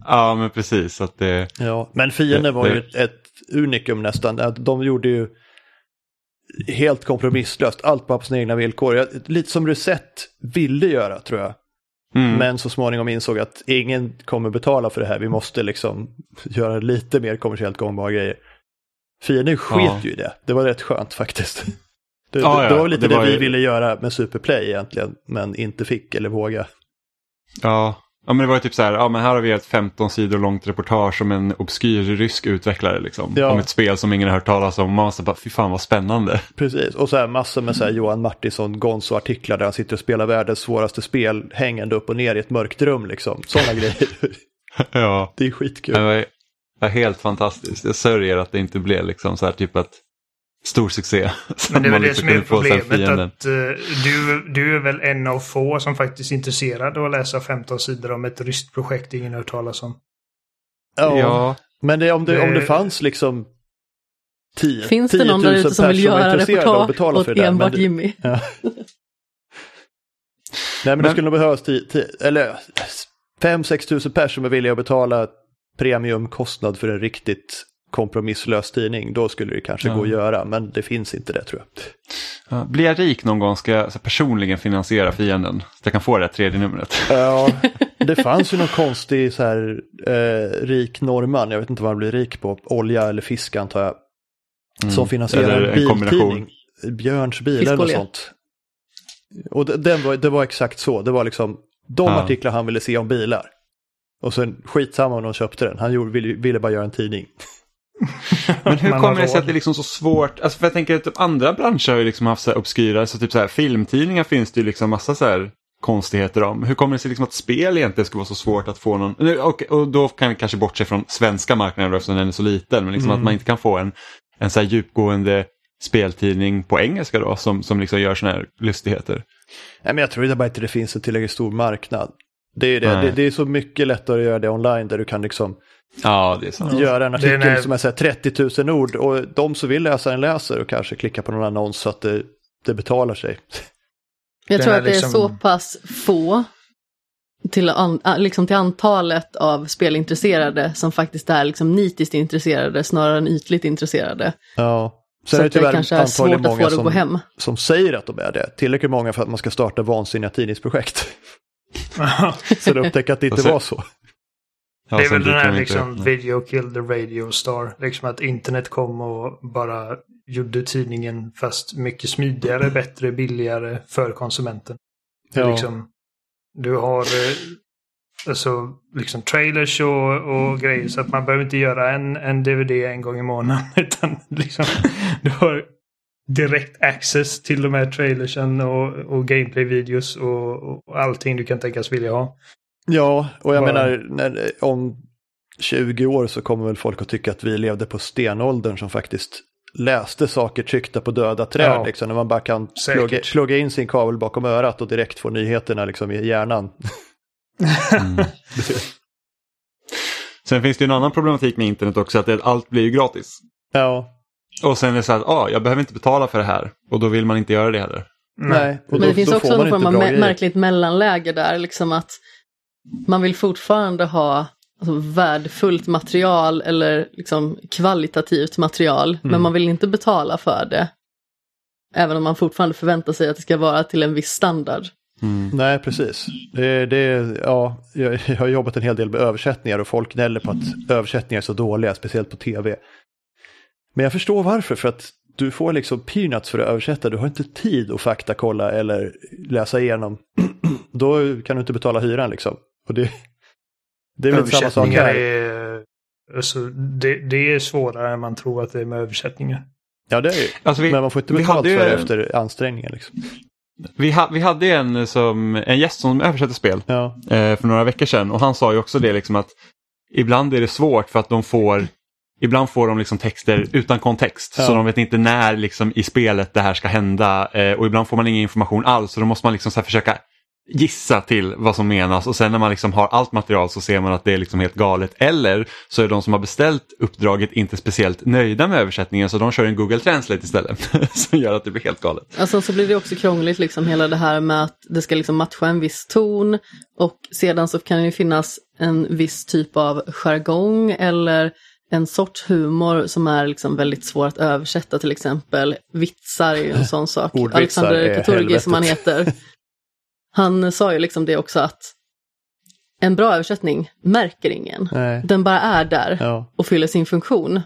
ja men precis, att det, Ja, men fienden Det- var ju det- ett, ett unikum nästan. De gjorde ju helt kompromisslöst, allt bara på sina egna villkor. Jag, lite som Reset ville göra tror jag. mm. Men så småningom insåg att ingen kommer betala för det här. Vi måste liksom göra lite mer kommersiellt gångbara grejer. Fienden sket Ja. ju i det. Det var rätt skönt faktiskt. Det, Ja, det, det var lite det det, var vi ju- ville göra med Superplay egentligen, men inte fick eller våga. ja. ja men det var ju typ så här, ja men här har vi ett 15 sidor långt reportage om en obskyr rysk utvecklare liksom. Ja. Om ett spel som ingen har hört talas om. Man måste bara, fy fan vad spännande. Precis, och så här massor med så här Johan Martinsson Gonzo-artiklar där han sitter och spelar världens svåraste spel hängande upp och ner i ett mörkt rum liksom. Sådana grejer. ja. Det är skitkul. Det var, det var helt fantastiskt. Jag sörjer att det inte blev liksom så här typ att stor succé. Men det är väl det liksom som är problemet. Att, eh, du, du är väl en av få som faktiskt är intresserad av att läsa 15 sidor om ett ryskt projekt ingen har hört talas om. Ja, Ja, men det, om, det, om det Det- fanns liksom 10 Finns det någon där 10 000 ute som vill göra intresserade av att reportage betala åt för det enbart det- Jimmy? Ja. Nej men, det Men- skulle nog behövas 10, 10, eller 5-6 tusen pers som är villiga att betala premiumkostnad för en riktigt kompromisslös tidning. Då skulle det kanske Ja. gå att göra, men det finns inte det tror jag. Ja, Blir jag rik någon gång ska jag personligen finansiera fienden. Så jag kan få det här tredje numret. Ja, det fanns ju någon konstig så här eh, rik norrman, jag vet inte vad han blir rik på, olja eller fisk antar jag, som finansierar Mm. Eller en en biltidning. Björns bil eller sånt. Och det, den var, det var exakt så, det var liksom de Ja. artiklar han ville se om bilar. Och sen skitsamma om de köpte den, han gjorde, ville, ville bara göra en tidning. Men hur kommer det sig att det är liksom så svårt? Alltså för jag tänker att typ andra branscher har ju liksom haft så här obskyra, så typ så här filmtidningar finns det ju liksom massa så här konstigheter om. Hur kommer det sig liksom att spel egentligen skulle vara så svårt att få någon, och, och då kan vi kanske bortse från svenska marknaden då, eftersom den är så liten, men liksom Mm. att man inte kan få en, en så här djupgående speltidning på engelska då som, som liksom gör sådana här lustigheter. Nej, men jag tror det bara inte det finns en tillräckligt stor marknad. Det är, det. Det, det är så mycket lättare att göra det online där du kan liksom Ja, det är sant. göra en Det är artikel när- som är så här 30 000 ord och de som vill läsa den läser och kanske klickar på någon annons så att det, det betalar sig. Jag tror är att det är liksom- så pass få till, an, liksom till antalet av spelintresserade som faktiskt är liksom nitiskt intresserade snarare än ytligt intresserade. Ja. Så Sen är det att det tyvärr kanske är svårt antagligen att få många det att gå som, hem. som säger att de är det. Tillräckligt många för att man ska starta vansinniga tidningsprojekt. Så de upptäcker att det inte så- var så. Det är väl den här liksom upp. video kill the radio star. Liksom att internet kom och bara gjorde tidningen fast mycket smidigare, bättre, billigare för konsumenten. Ja. Liksom, du har eh, alltså, liksom trailers och, och grejer så att man behöver inte göra en, en DVD en gång i månaden. Utan liksom, du har direkt access till de här trailersen och, och gameplay-videos och, och allting du kan tänkas vilja ha. Ja, och jag Bara- menar när, om 20 år så kommer väl folk att tycka att vi levde på stenåldern som faktiskt läste saker tryckta på döda träd. Ja. Liksom, när man bara kan plugga, plugga in sin kabel bakom örat och direkt få nyheterna liksom, i hjärnan. Mm. Sen finns det ju en annan problematik med internet också, att det, allt blir ju gratis. Ja, Och sen är det så här, att ah, jag behöver inte betala för det här. Och då vill man inte göra det heller. nej. Men då, det finns då också någon form av märkligt mellanläge där, liksom att man vill fortfarande ha alltså, värdefullt material eller liksom kvalitativt material, Mm. men man vill inte betala för det. Även om man fortfarande förväntar sig att det ska vara till en viss standard. Nej, precis. Det, det, ja, jag, jag har jobbat en hel del med översättningar och folk gnäller på att översättningar är så dåliga, speciellt på tv. Men jag förstår varför, för att du får liksom peanuts för att översätta, du har inte tid att faktakolla eller läsa igenom. Då kan du inte betala hyran liksom. Och det, det är väl samma sak här. är... Alltså, det, det är svårare än man tror att det är med översättningar. Ja, det är ju. Alltså vi, Men man får inte betalt hade för ju- det efter ansträngningen. Liksom. vi, ha, vi hade en, som, en gäst som översätter spel Ja, eh, för några veckor sedan och han sa ju också det liksom att ibland är det svårt för att de får Ibland får de liksom texter utan kontext Ja. så de vet inte när liksom i spelet det här ska hända eh, och ibland får man ingen information alls så då måste man liksom så här försöka gissa till vad som menas och sen när man liksom har allt material så ser man att det är liksom helt galet. Eller så är de som har beställt uppdraget inte speciellt nöjda med översättningen så de kör en Google Translate istället som gör att det blir helt galet. Alltså så blir det också krångligt liksom hela det här med att det ska liksom matcha en viss ton och sedan så kan det ju finnas en viss typ av jargong eller en sorts humor som är liksom väldigt svår att översätta till exempel. Vitsar är ju en sån sak. Ordvitsar Alexander Katurgi som han heter. Han sa ju liksom det också att en bra översättning märker ingen. nej. Den bara är där Ja, och fyller sin funktion.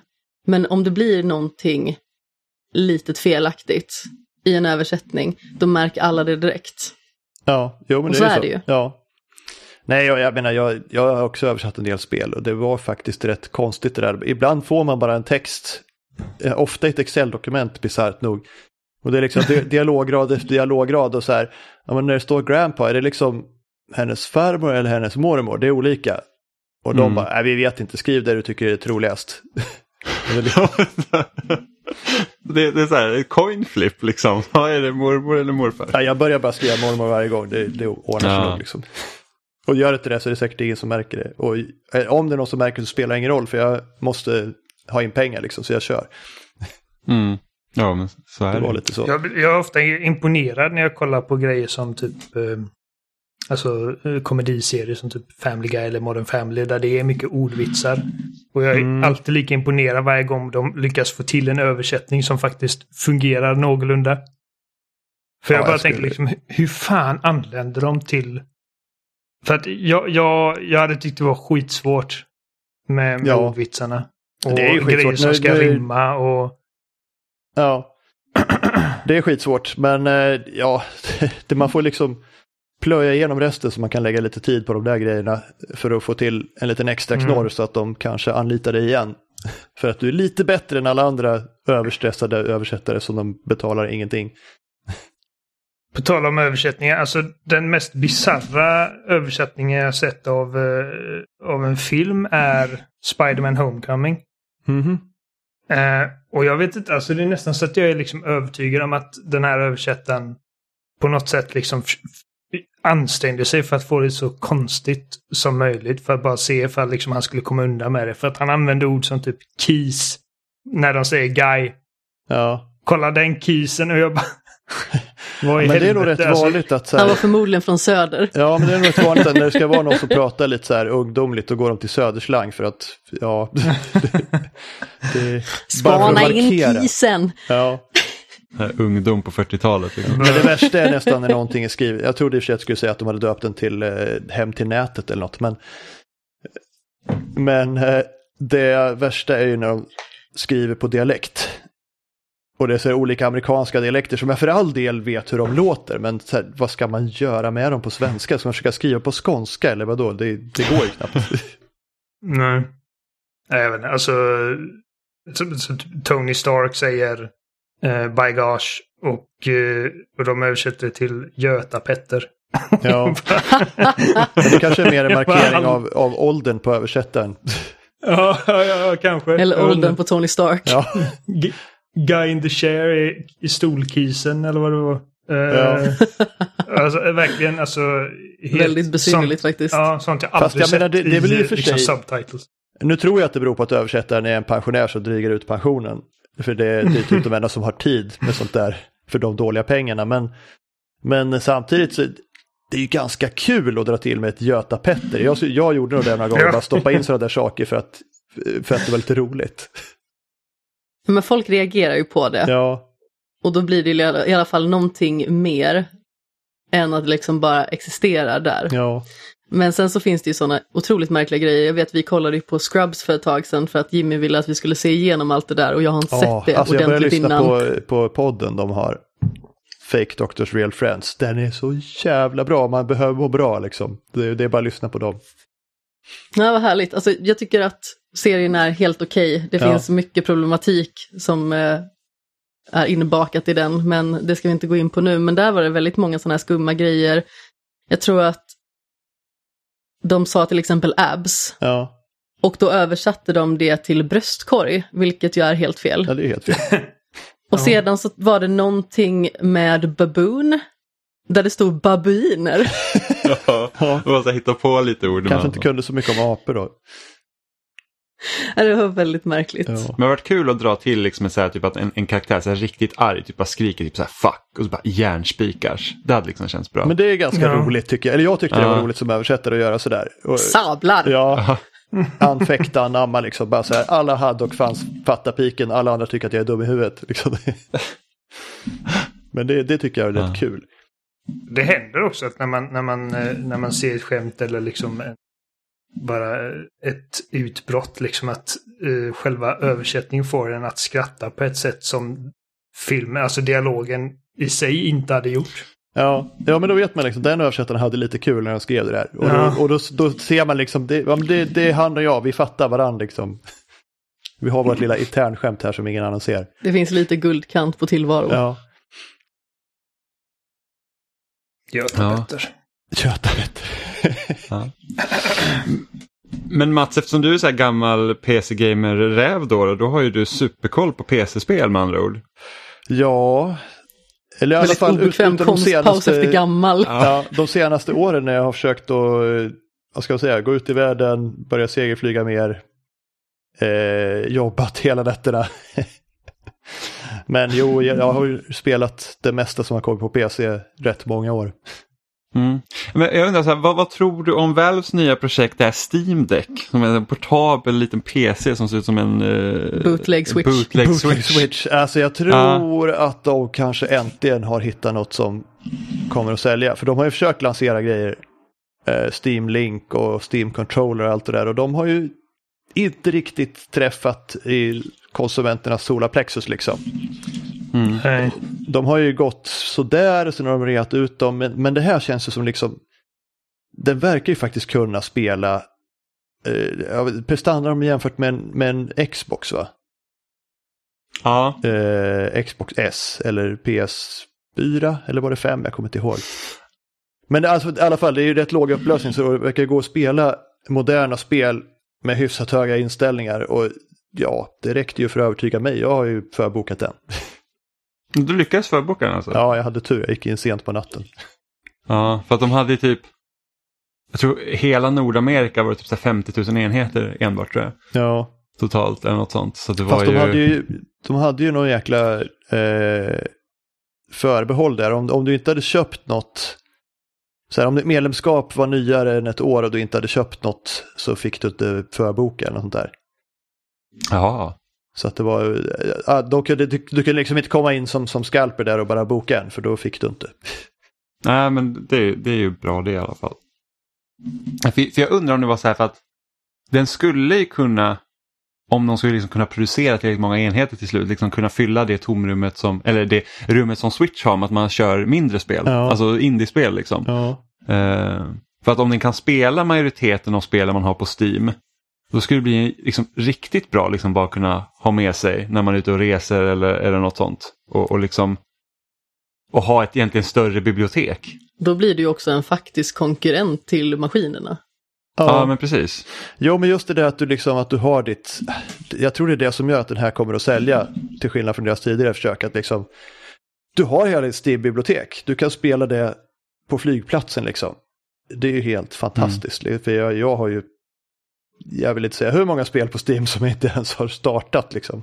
Men om det blir någonting litet felaktigt i en översättning, då märker alla det direkt. ja. jo men Och det så är, så. det ju. Ja. Nej, jag, jag menar, jag, jag har också översatt en del spel och det var faktiskt rätt konstigt det där. Ibland får man bara en text, eh, ofta i ett Excel-dokument, bisarrt nog. Och det är liksom di- dialograd efter dialograd och så här, ja, men när det står grandpa, är det liksom hennes farmor eller hennes mormor? Det är olika. Och de Mm. bara, nej vi vet inte, skriv det du tycker är troligast. Det liksom- det, det är så här, ett coin flip liksom. Är det, mormor eller morfar? Ja, jag börjar bara skriva mormor varje gång, det, det ordnar sig Ja. nog liksom. Och gör inte det så är det säkert ingen som märker det. Och eh, om det är någon som märker det så spelar det ingen roll för jag måste ha in pengar liksom så jag kör. Mm. Ja, men så är Det det. var lite så. Jag, jag är ofta imponerad när jag kollar på grejer som typ eh, alltså eh, komediserier som typ Family Guy eller Modern Family där det är mycket ordvitsar. Och jag är Mm. alltid lika imponerad varje gång de lyckas få till en översättning som faktiskt fungerar någorlunda. För Ja, jag bara jag tänker skulle- liksom, hur- fan anländer de till... För att jag, jag, jag hade tyckt det var skitsvårt med, med Ja. ordvitsarna. Och Det är ju grejer som Nu- ska nu- rimma och... Ja, det är skitsvårt men eh, ja, det, man får liksom plöja igenom resten så man kan lägga lite tid på de där grejerna för att få till en liten extra Mm. knorr så att de kanske anlitar dig igen. För att du är lite bättre än alla andra överstressade översättare som de betalar ingenting. På tal om översättningar, alltså den mest bizarra översättningen jag sett av, eh, av en film är Spider-Man Homecoming. Mhm. Eh, och jag vet inte, alltså det är nästan så att jag är liksom övertygad om att den här översättaren på något sätt liksom ansträngde sig för att få det så konstigt som möjligt för att bara se ifall liksom han skulle komma undan med det. För att han använde ord som typ keys när de säger guy. Ja, Kolla den keysen och jag bara... Vad men det är nog rätt Alltså, vanligt att så Han var här, förmodligen från söder. Ja, men det är nog rätt vanligt att när det ska vara någon som pratar lite så här ungdomligt då går de till söderslang för att, ja, det, det, bara för att Spana in markera. kisen! Ja, Här, ungdom på 40-talet. Liksom. Men det värsta är nästan när någonting är skrivet. Jag trodde i och för sig att jag skulle säga att de hade döpt den till eh, Hem till nätet eller något. Men, men eh, det värsta är ju när de skriver på dialekt. Och det är så olika amerikanska dialekter som jag för all del vet hur de låter. Men så här, vad ska man göra med dem på svenska? Ska man försöka skriva på skånska eller vadå? Det, det går ju knappt. Nej. Inte. Alltså, så, så Tony Stark säger eh, by gosh och, eh, och de översätter till Göta-Petter. Ja. Det kanske är mer en markering av, av åldern på översättaren. ja, ja, ja, kanske. Eller åldern på Tony Stark. Ja, Guy in the chair i, i stolkisen eller vad det var. Eh, Ja. alltså verkligen alltså. helt Väldigt besynnerligt faktiskt. Ja, sånt jag Fast aldrig jag sett menar, det- det i för liksom, sig- subtitles. Nu tror jag att det beror på att översättaren är en pensionär som drygar ut pensionen. För det, det är typ de enda som har tid med sånt där för de dåliga pengarna. Men, men samtidigt så det är ju ganska kul att dra till med ett Göta-Petter. Jag, jag gjorde nog det några gånger, bara stoppa in sådana där saker för att, för att det var lite roligt. Men folk reagerar ju på det. Ja, Och då blir det i alla- fall någonting mer än att liksom bara existera där. ja, Men sen så finns det ju sådana otroligt märkliga grejer. Jag vet vi kollade ju på Scrubs för ett tag sedan för att Jimmy ville att vi skulle se igenom allt det där och jag har inte Ja, sett det alltså jag ordentligt lyssna innan. på, på podden de har. Fake Doctors Real Friends. Den är så jävla bra, man behöver må bra liksom. Det, det är bara att lyssna på dem. Ja, vad härligt. Alltså, jag tycker att serien är helt okej. Det Ja. finns mycket problematik som eh, är inbakat i den, men det ska vi inte gå in på nu. Men där var det väldigt många sådana här skumma grejer. Jag tror att de sa till exempel abs, Ja, och då översatte de det till bröstkorg, vilket ju är helt fel. ja det är helt fel. Och sedan så var det någonting med baboon, där det stod babuiner. Ja, Ja. och så hitta på lite ord. Kanske inte kunde så mycket om apor då. det var väldigt märkligt. Ja. Men det har varit kul att dra till liksom så här, typ att en, en karaktär så här, riktigt arg, typ bara skriker typ så här fuck och så bara järnspikars. Det hade liksom känts bra. Men det är ganska Ja. roligt tycker jag. Eller jag tyckte det var Ja. roligt som översättare att göra sådär. Sablar! ja, anfäkta, anamma liksom. Bara så här, alla hade och fanns fatta piken, alla andra tycker att jag är dum i huvudet. Liksom. Men det, det tycker jag är rätt Ja. kul. Det händer också att när man, när man, eh, när man ser ett skämt eller liksom en, bara ett utbrott, liksom att eh, själva översättningen får en att skratta på ett sätt som filmen, alltså dialogen i sig inte hade gjort. Ja, ja men då vet man liksom, den översättaren hade lite kul när han skrev det där. Och, Ja. då, och då, då ser man liksom, det, ja, men det, det är han och jag, vi fattar varandra liksom. Vi har vårt lilla internskämt här som ingen annan ser. Det finns lite guldkant på tillvaro. Ja, Götabötter. Götarätt. Ja. Men Mats, eftersom du är så här gammal PC-gamer-räv då, då har ju du superkoll på PC-spel med andra ord. Ja, eller i alla fall ut- obekväm utan de konstpaus efter gammal. Ja, de senaste åren när jag har försökt att, vad ska jag säga, gå ut i världen, börja segelflyga mer, eh, jobbat hela nätterna. Men jo, jag, jag har ju spelat det mesta som har kommit på PC rätt många år. Mm. Men jag undrar, så här, vad, vad tror du om Valves nya projekt, det här Steam Deck? Som är en portabel liten PC som ser ut som en eh, Bootleg switch. bootleg Bootleg switch. Switch. Alltså jag tror att de kanske äntligen har hittat något som kommer att sälja. För de har ju försökt lansera grejer. Eh, Steam Link och Steam Controller och allt det där. Och de har ju inte riktigt träffat i konsumenternas solarplexus liksom. Mm. Nej. De har ju gått sådär, sen har de reat ut dem. Men, men det här känns ju som liksom. Den verkar ju faktiskt kunna spela. Eh, prestanda de jämfört med en, med en Xbox va? Ja, eh, Xbox S eller PS4 eller var det 5? Jag kommer inte ihåg. Men alltså, i alla fall, det är ju rätt låg upplösning så det verkar gå att spela moderna spel med hyfsat höga inställningar och ja, det räckte ju för att övertyga mig. Jag har ju förbokat den. du lyckades förboka den alltså? Ja, jag hade tur. Jag gick in sent på natten. Ja, för att de hade ju typ, jag tror hela Nordamerika var det typ så här 50 000 enheter enbart tror jag. Ja, Totalt eller något sånt. Så det var fast de ju... hade ju, de hade ju någon jäkla eh, förbehåll där. Om, om du inte hade köpt något så här, om ditt medlemskap var nyare än ett år och du inte hade köpt något så fick du inte förboka eller något sånt där. Jaha. Så att det var, ja, de kunde, du, du kunde liksom inte komma in som, som scalper där och bara boka en för då fick du inte. Nej, men det, det är ju bra det i alla fall. För, för jag undrar om det var så här för att den skulle ju kunna, om de skulle liksom kunna producera tillräckligt många enheter till slut, liksom kunna fylla det tomrummet som, eller det rummet som Switch har med att man kör mindre spel, Ja. alltså indiespel liksom. Ja. Eh, för att om den kan spela majoriteten av spelen man har på Steam, då skulle det bli liksom riktigt bra liksom bara kunna ha med sig när man är ute och reser eller, eller något sånt. Och, och liksom och ha ett egentligen större bibliotek. Då blir det ju också en faktisk konkurrent till maskinerna. Ja, men precis. Jo, men just det där att du liksom att du har ditt, jag tror det är det som gör att den här kommer att sälja, till skillnad från deras tidigare försök, att liksom, du har hela ditt Steam-bibliotek, du kan spela det på flygplatsen liksom. Det är ju helt fantastiskt, för jag, jag har ju, jag vill inte säga hur många spel på Steam som inte ens har startat liksom.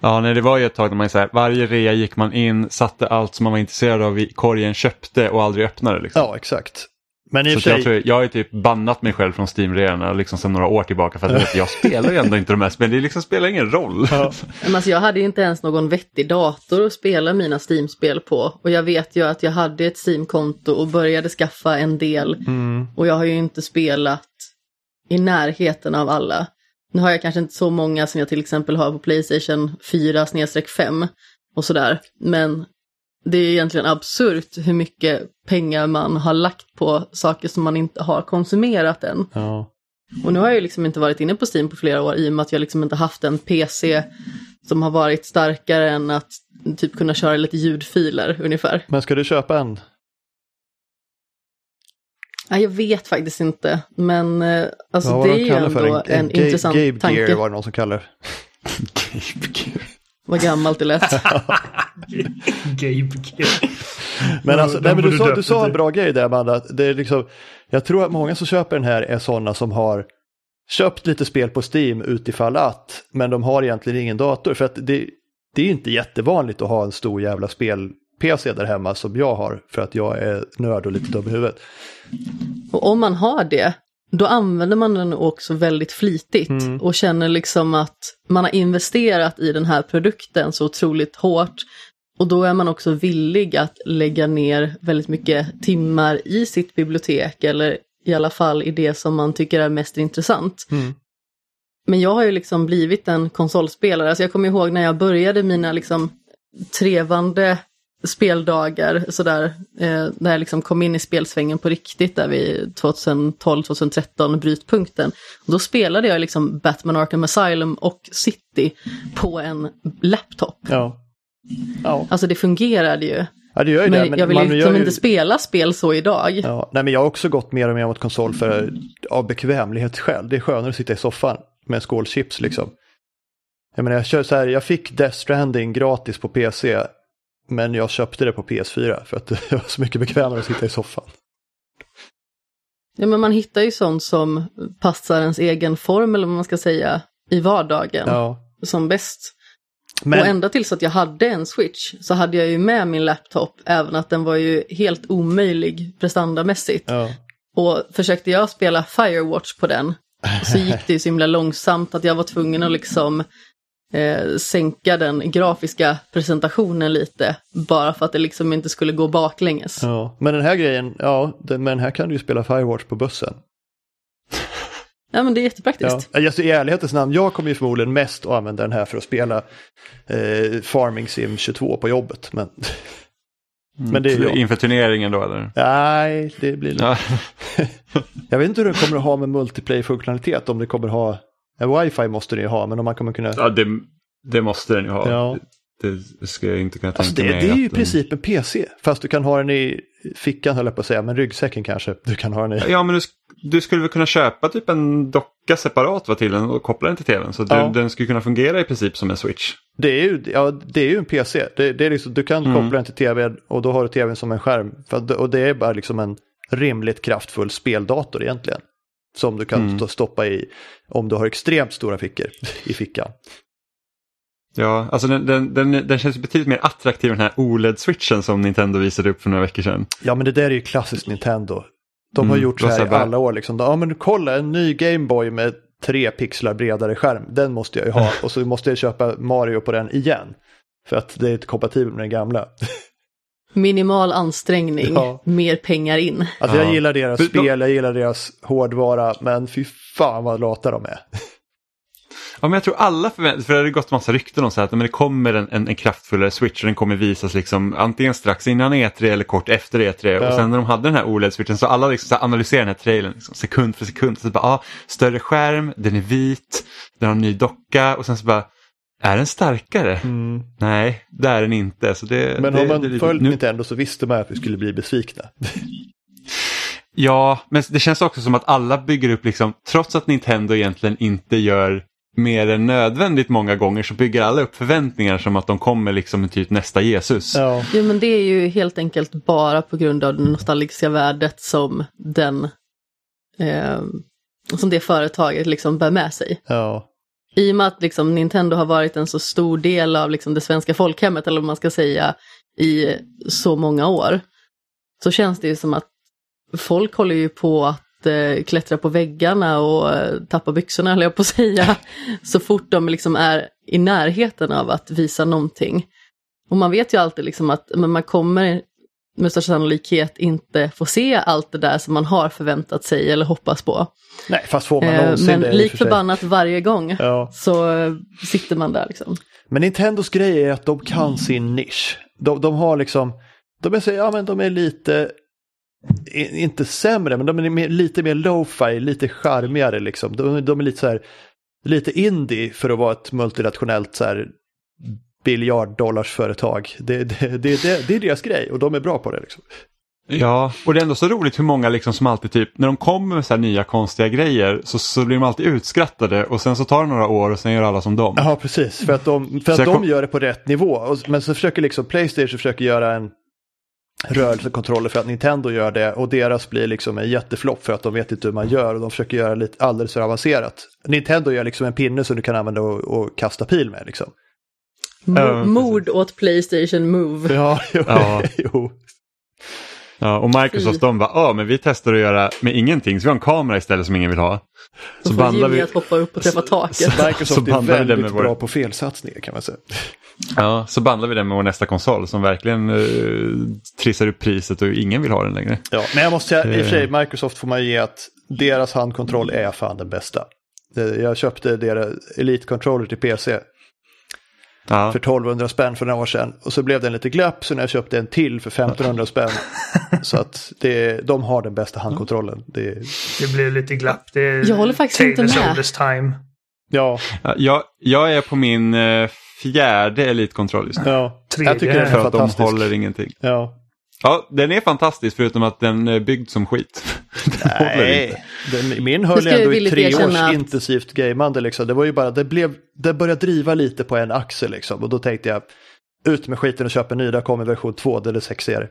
Ja, nej, det var ju ett tag när man så här, varje rea gick man in, satte allt som man var intresserad av i korgen, köpte och aldrig öppnade. Liksom. Ja, exakt. Men i Så för jag, sig, tror, jag har ju typ bannat mig själv från Steam-reorna liksom sedan några år tillbaka för att jag spelar ju ändå inte de här spelen. Det liksom spelar ingen roll. Ja. Men alltså jag hade ju inte ens någon vettig dator att spela mina Steam-spel på. Och jag vet ju att jag hade ett Steam-konto och började skaffa en del. mm, Och jag har ju inte spelat i närheten av alla. Nu har jag kanske inte så många som jag till exempel har på Playstation 4 5 och sådär. Men det är egentligen absurt hur mycket pengar man har lagt på saker som man inte har konsumerat än. ja. Och nu har jag ju liksom inte varit inne på Steam på flera år i och med att jag liksom inte haft en PC som har varit starkare än att typ kunna köra lite ljudfiler ungefär. Men ska du köpa en? Nej, jag vet faktiskt inte, men eh, alltså det de är ju ändå en, Ga- intressant Gabe tanke. Gear var det någon som kallar det. Vad gammalt det lät. Gabe. Men, Ja, alltså, nej, men du, sa, du sa en bra grej där Amanda. Det är liksom, jag tror att många som köper den här är sådana som har köpt lite spel på Steam utifall att, men de har egentligen ingen dator. För att det, det är inte jättevanligt att ha en stor jävla spel-PC där hemma som jag har för att jag är nörd och lite dum i huvudet. Och om man har det, då använder man den också väldigt flitigt Mm. och känner liksom att man har investerat i den här produkten så otroligt hårt. Och då är man också villig att lägga ner väldigt mycket timmar i sitt bibliotek eller i alla fall i det som man tycker är mest intressant. Mm. Men jag har ju liksom blivit en konsolspelare. Alltså jag kommer ihåg när jag började mina liksom trevande speldagar sådär, eh, när jag liksom kom in i spelsvängen på riktigt där vid 2012-2013 brytpunkten. Då spelade jag liksom Batman Arkham Asylum och City på en laptop. Ja. Ja. Alltså det fungerade ju. ja, det gör ju Men, det. jag vill man liksom ju- inte spela spel så idag. Ja, nej men jag har också gått mer och mer mot konsol för av bekvämlighetsskäl. Det är skönare att sitta i soffan med en skål chips liksom. Jag menar, jag, kör så här, jag fick Death Stranding gratis på PC, men jag köpte det på PS4 för att det var så mycket bekvämare att sitta i soffan. Ja, men man hittar ju sånt som passar ens egen form eller vad man ska säga i vardagen Ja, som bäst. men Och ända tills att jag hade en switch så hade jag ju med min laptop även att den var ju helt omöjlig prestandamässigt. ja, Och försökte jag spela Firewatch på den så gick det ju så himla långsamt att jag var tvungen att liksom eh, sänka den grafiska presentationen lite bara för att det liksom inte skulle gå baklänges. ja. men den här grejen, ja, den, men här kan du ju spela Firewatch på bussen. Ja men det är jättepraktiskt. Ja. Alltså, I ärlighetens namn, jag kommer ju förmodligen mest att använda den här för att spela eh, Farming Sim 22 på jobbet. Men Men det är jag. Inför turneringen då eller? nej, det blir nog Ja. Jag vet inte hur det kommer att ha med multiplayer-funktionalitet, om det kommer att ha, wifi måste det ju ha, men om man kommer kunna... Ja, det, det måste den ju ha. Ja. Det, det ska jag inte kunna tänka Alltså det, mig. det är ju i den- princip en PC, fast du kan ha den i fickan höll jag på att säga, men ryggsäcken kanske du kan ha den i. Ja, men du, du skulle väl kunna köpa typ en docka separat va, till den och koppla den till tvn. Så du, Ja. den skulle kunna fungera i princip som en switch. Det är ju, ja, det är ju en PC, det, det är liksom, du kan Mm. koppla den till tv och då har du tvn som en skärm. För och det är bara liksom en rimligt kraftfull speldator egentligen. Som du kan Mm. stoppa i om du har extremt stora fickor i fickan. Ja, alltså den, den, den, den känns betydligt mer attraktiv än den här OLED-switchen som Nintendo visade upp för några veckor sedan. Ja men det där är ju klassiskt Nintendo. De har Mm, gjort så här i bara- alla år. Liksom. Ja men kolla en ny Gameboy med tre pixlar bredare skärm. Den måste jag ju ha och så måste jag köpa Mario på den igen. För att det är inte kompatibelt med den gamla. Minimal ansträngning, Ja. mer pengar in. Alltså Ja. jag gillar deras spel, jag gillar deras hårdvara, men fy fan vad lata de är. Ja, men jag tror alla förväntar för det har gått massa rykten om så här att men det kommer en, en, en kraftfullare switch och den kommer visas liksom antingen strax innan E3 eller kort efter E3. Ja. Och sen när de hade den här OLED-switchen så alla liksom så analyserade den här trailern liksom, sekund för sekund. Så bara, ah, större skärm, den är vit, den har en ny docka och sen så bara, är den starkare? Nej, det är den inte. Så det, Men det, har man det följt nu- Nintendo så visste man att vi skulle bli besvikna. Ja, men det känns också som att alla bygger upp, liksom, trots att Nintendo egentligen inte gör mer än nödvändigt många gånger så bygger alla upp förväntningar som att de kommer liksom typ nästa Jesus. Ja, Jo men det är ju helt enkelt bara på grund av det nostalgiska värdet som den eh, som det företaget liksom bär med sig. ja, i och med att liksom Nintendo har varit en så stor del av liksom det svenska folkhemmet, eller vad man ska säga, i så många år, så känns det ju som att folk håller ju på att eh, klättra på väggarna och eh, tappa byxorna, höll jag på att säga, så fort de liksom är i närheten av att visa någonting. Och man vet ju alltid liksom att men man kommer med största sannolikhet inte få se allt det där som man har förväntat sig eller hoppas på. Nej, fast får man Eh, någonsin men i och lik förbannat varje gång Ja. så eh, sitter man där liksom. Men Nintendos grej är att de kan sin nisch. De, de har liksom, de är, så, ja, men de är lite, inte sämre, men de är mer, lite mer lo-fi, lite charmigare liksom. De, de är lite så här, lite indie för att vara ett multinationellt så här biljarddollarsföretag. Det, det, det, det, är deras grej och de är bra på det. Liksom. Ja, och det är ändå så roligt hur många liksom som alltid typ, när de kommer med så här nya konstiga grejer så, så blir de alltid utskrattade och sen så tar det några år och sen gör alla som dem. Ja, precis. För att de, för att de kom- gör det på rätt nivå. Och, men så försöker liksom Playstation försöker göra en rörelsekontroller för att Nintendo gör det och deras blir liksom en jätteflopp för att de vet inte hur man gör och de försöker göra lite alldeles för avancerat. Nintendo gör liksom en pinne som du kan använda och, och kasta pil med liksom. Mo- Ja, mord åt Playstation Move. Ja, jo. Ja. jo. Ja, och Microsoft de bara, ja men vi testar att göra med ingenting så vi har en kamera istället som ingen vill ha. Så Så får bandlar Jimmy vi, att hoppa upp och träffa taket. Så Microsoft är vi det väldigt med vår- bra på felsatsningar kan man säga. ja, så bandlar vi den med vår nästa konsol som verkligen uh, trissar upp priset och ingen vill ha den längre. Ja, men jag måste säga, i och för sig, Eh. Microsoft får man ge att deras handkontroll är fan den bästa. Det- Jag köpte deras Elite Controller till PC Ja. för 1200 spänn för några år sedan. Och så blev det en lite glapp så när jag köpte en till för 1500 spänn. så att det, de har den bästa handkontrollen. Det, Det blir lite glapp. Det är Jag håller faktiskt inte med. time. ja, Ja, Jag, jag är på min eh, fjärde Elite-kontroll just nu. ja. Tredje jag tycker den här. För är att de håller ingenting. Ja. Ja, den är fantastisk förutom att den är byggd som skit. Den. Nej, den, min höll ändå i tre års att- intensivt gamande. Liksom. Det var ju bara, det, blev, det började driva lite på en axel liksom. Och då tänkte jag, ut med skiten och köpa en ny, där kommer version 2, det är sexigare.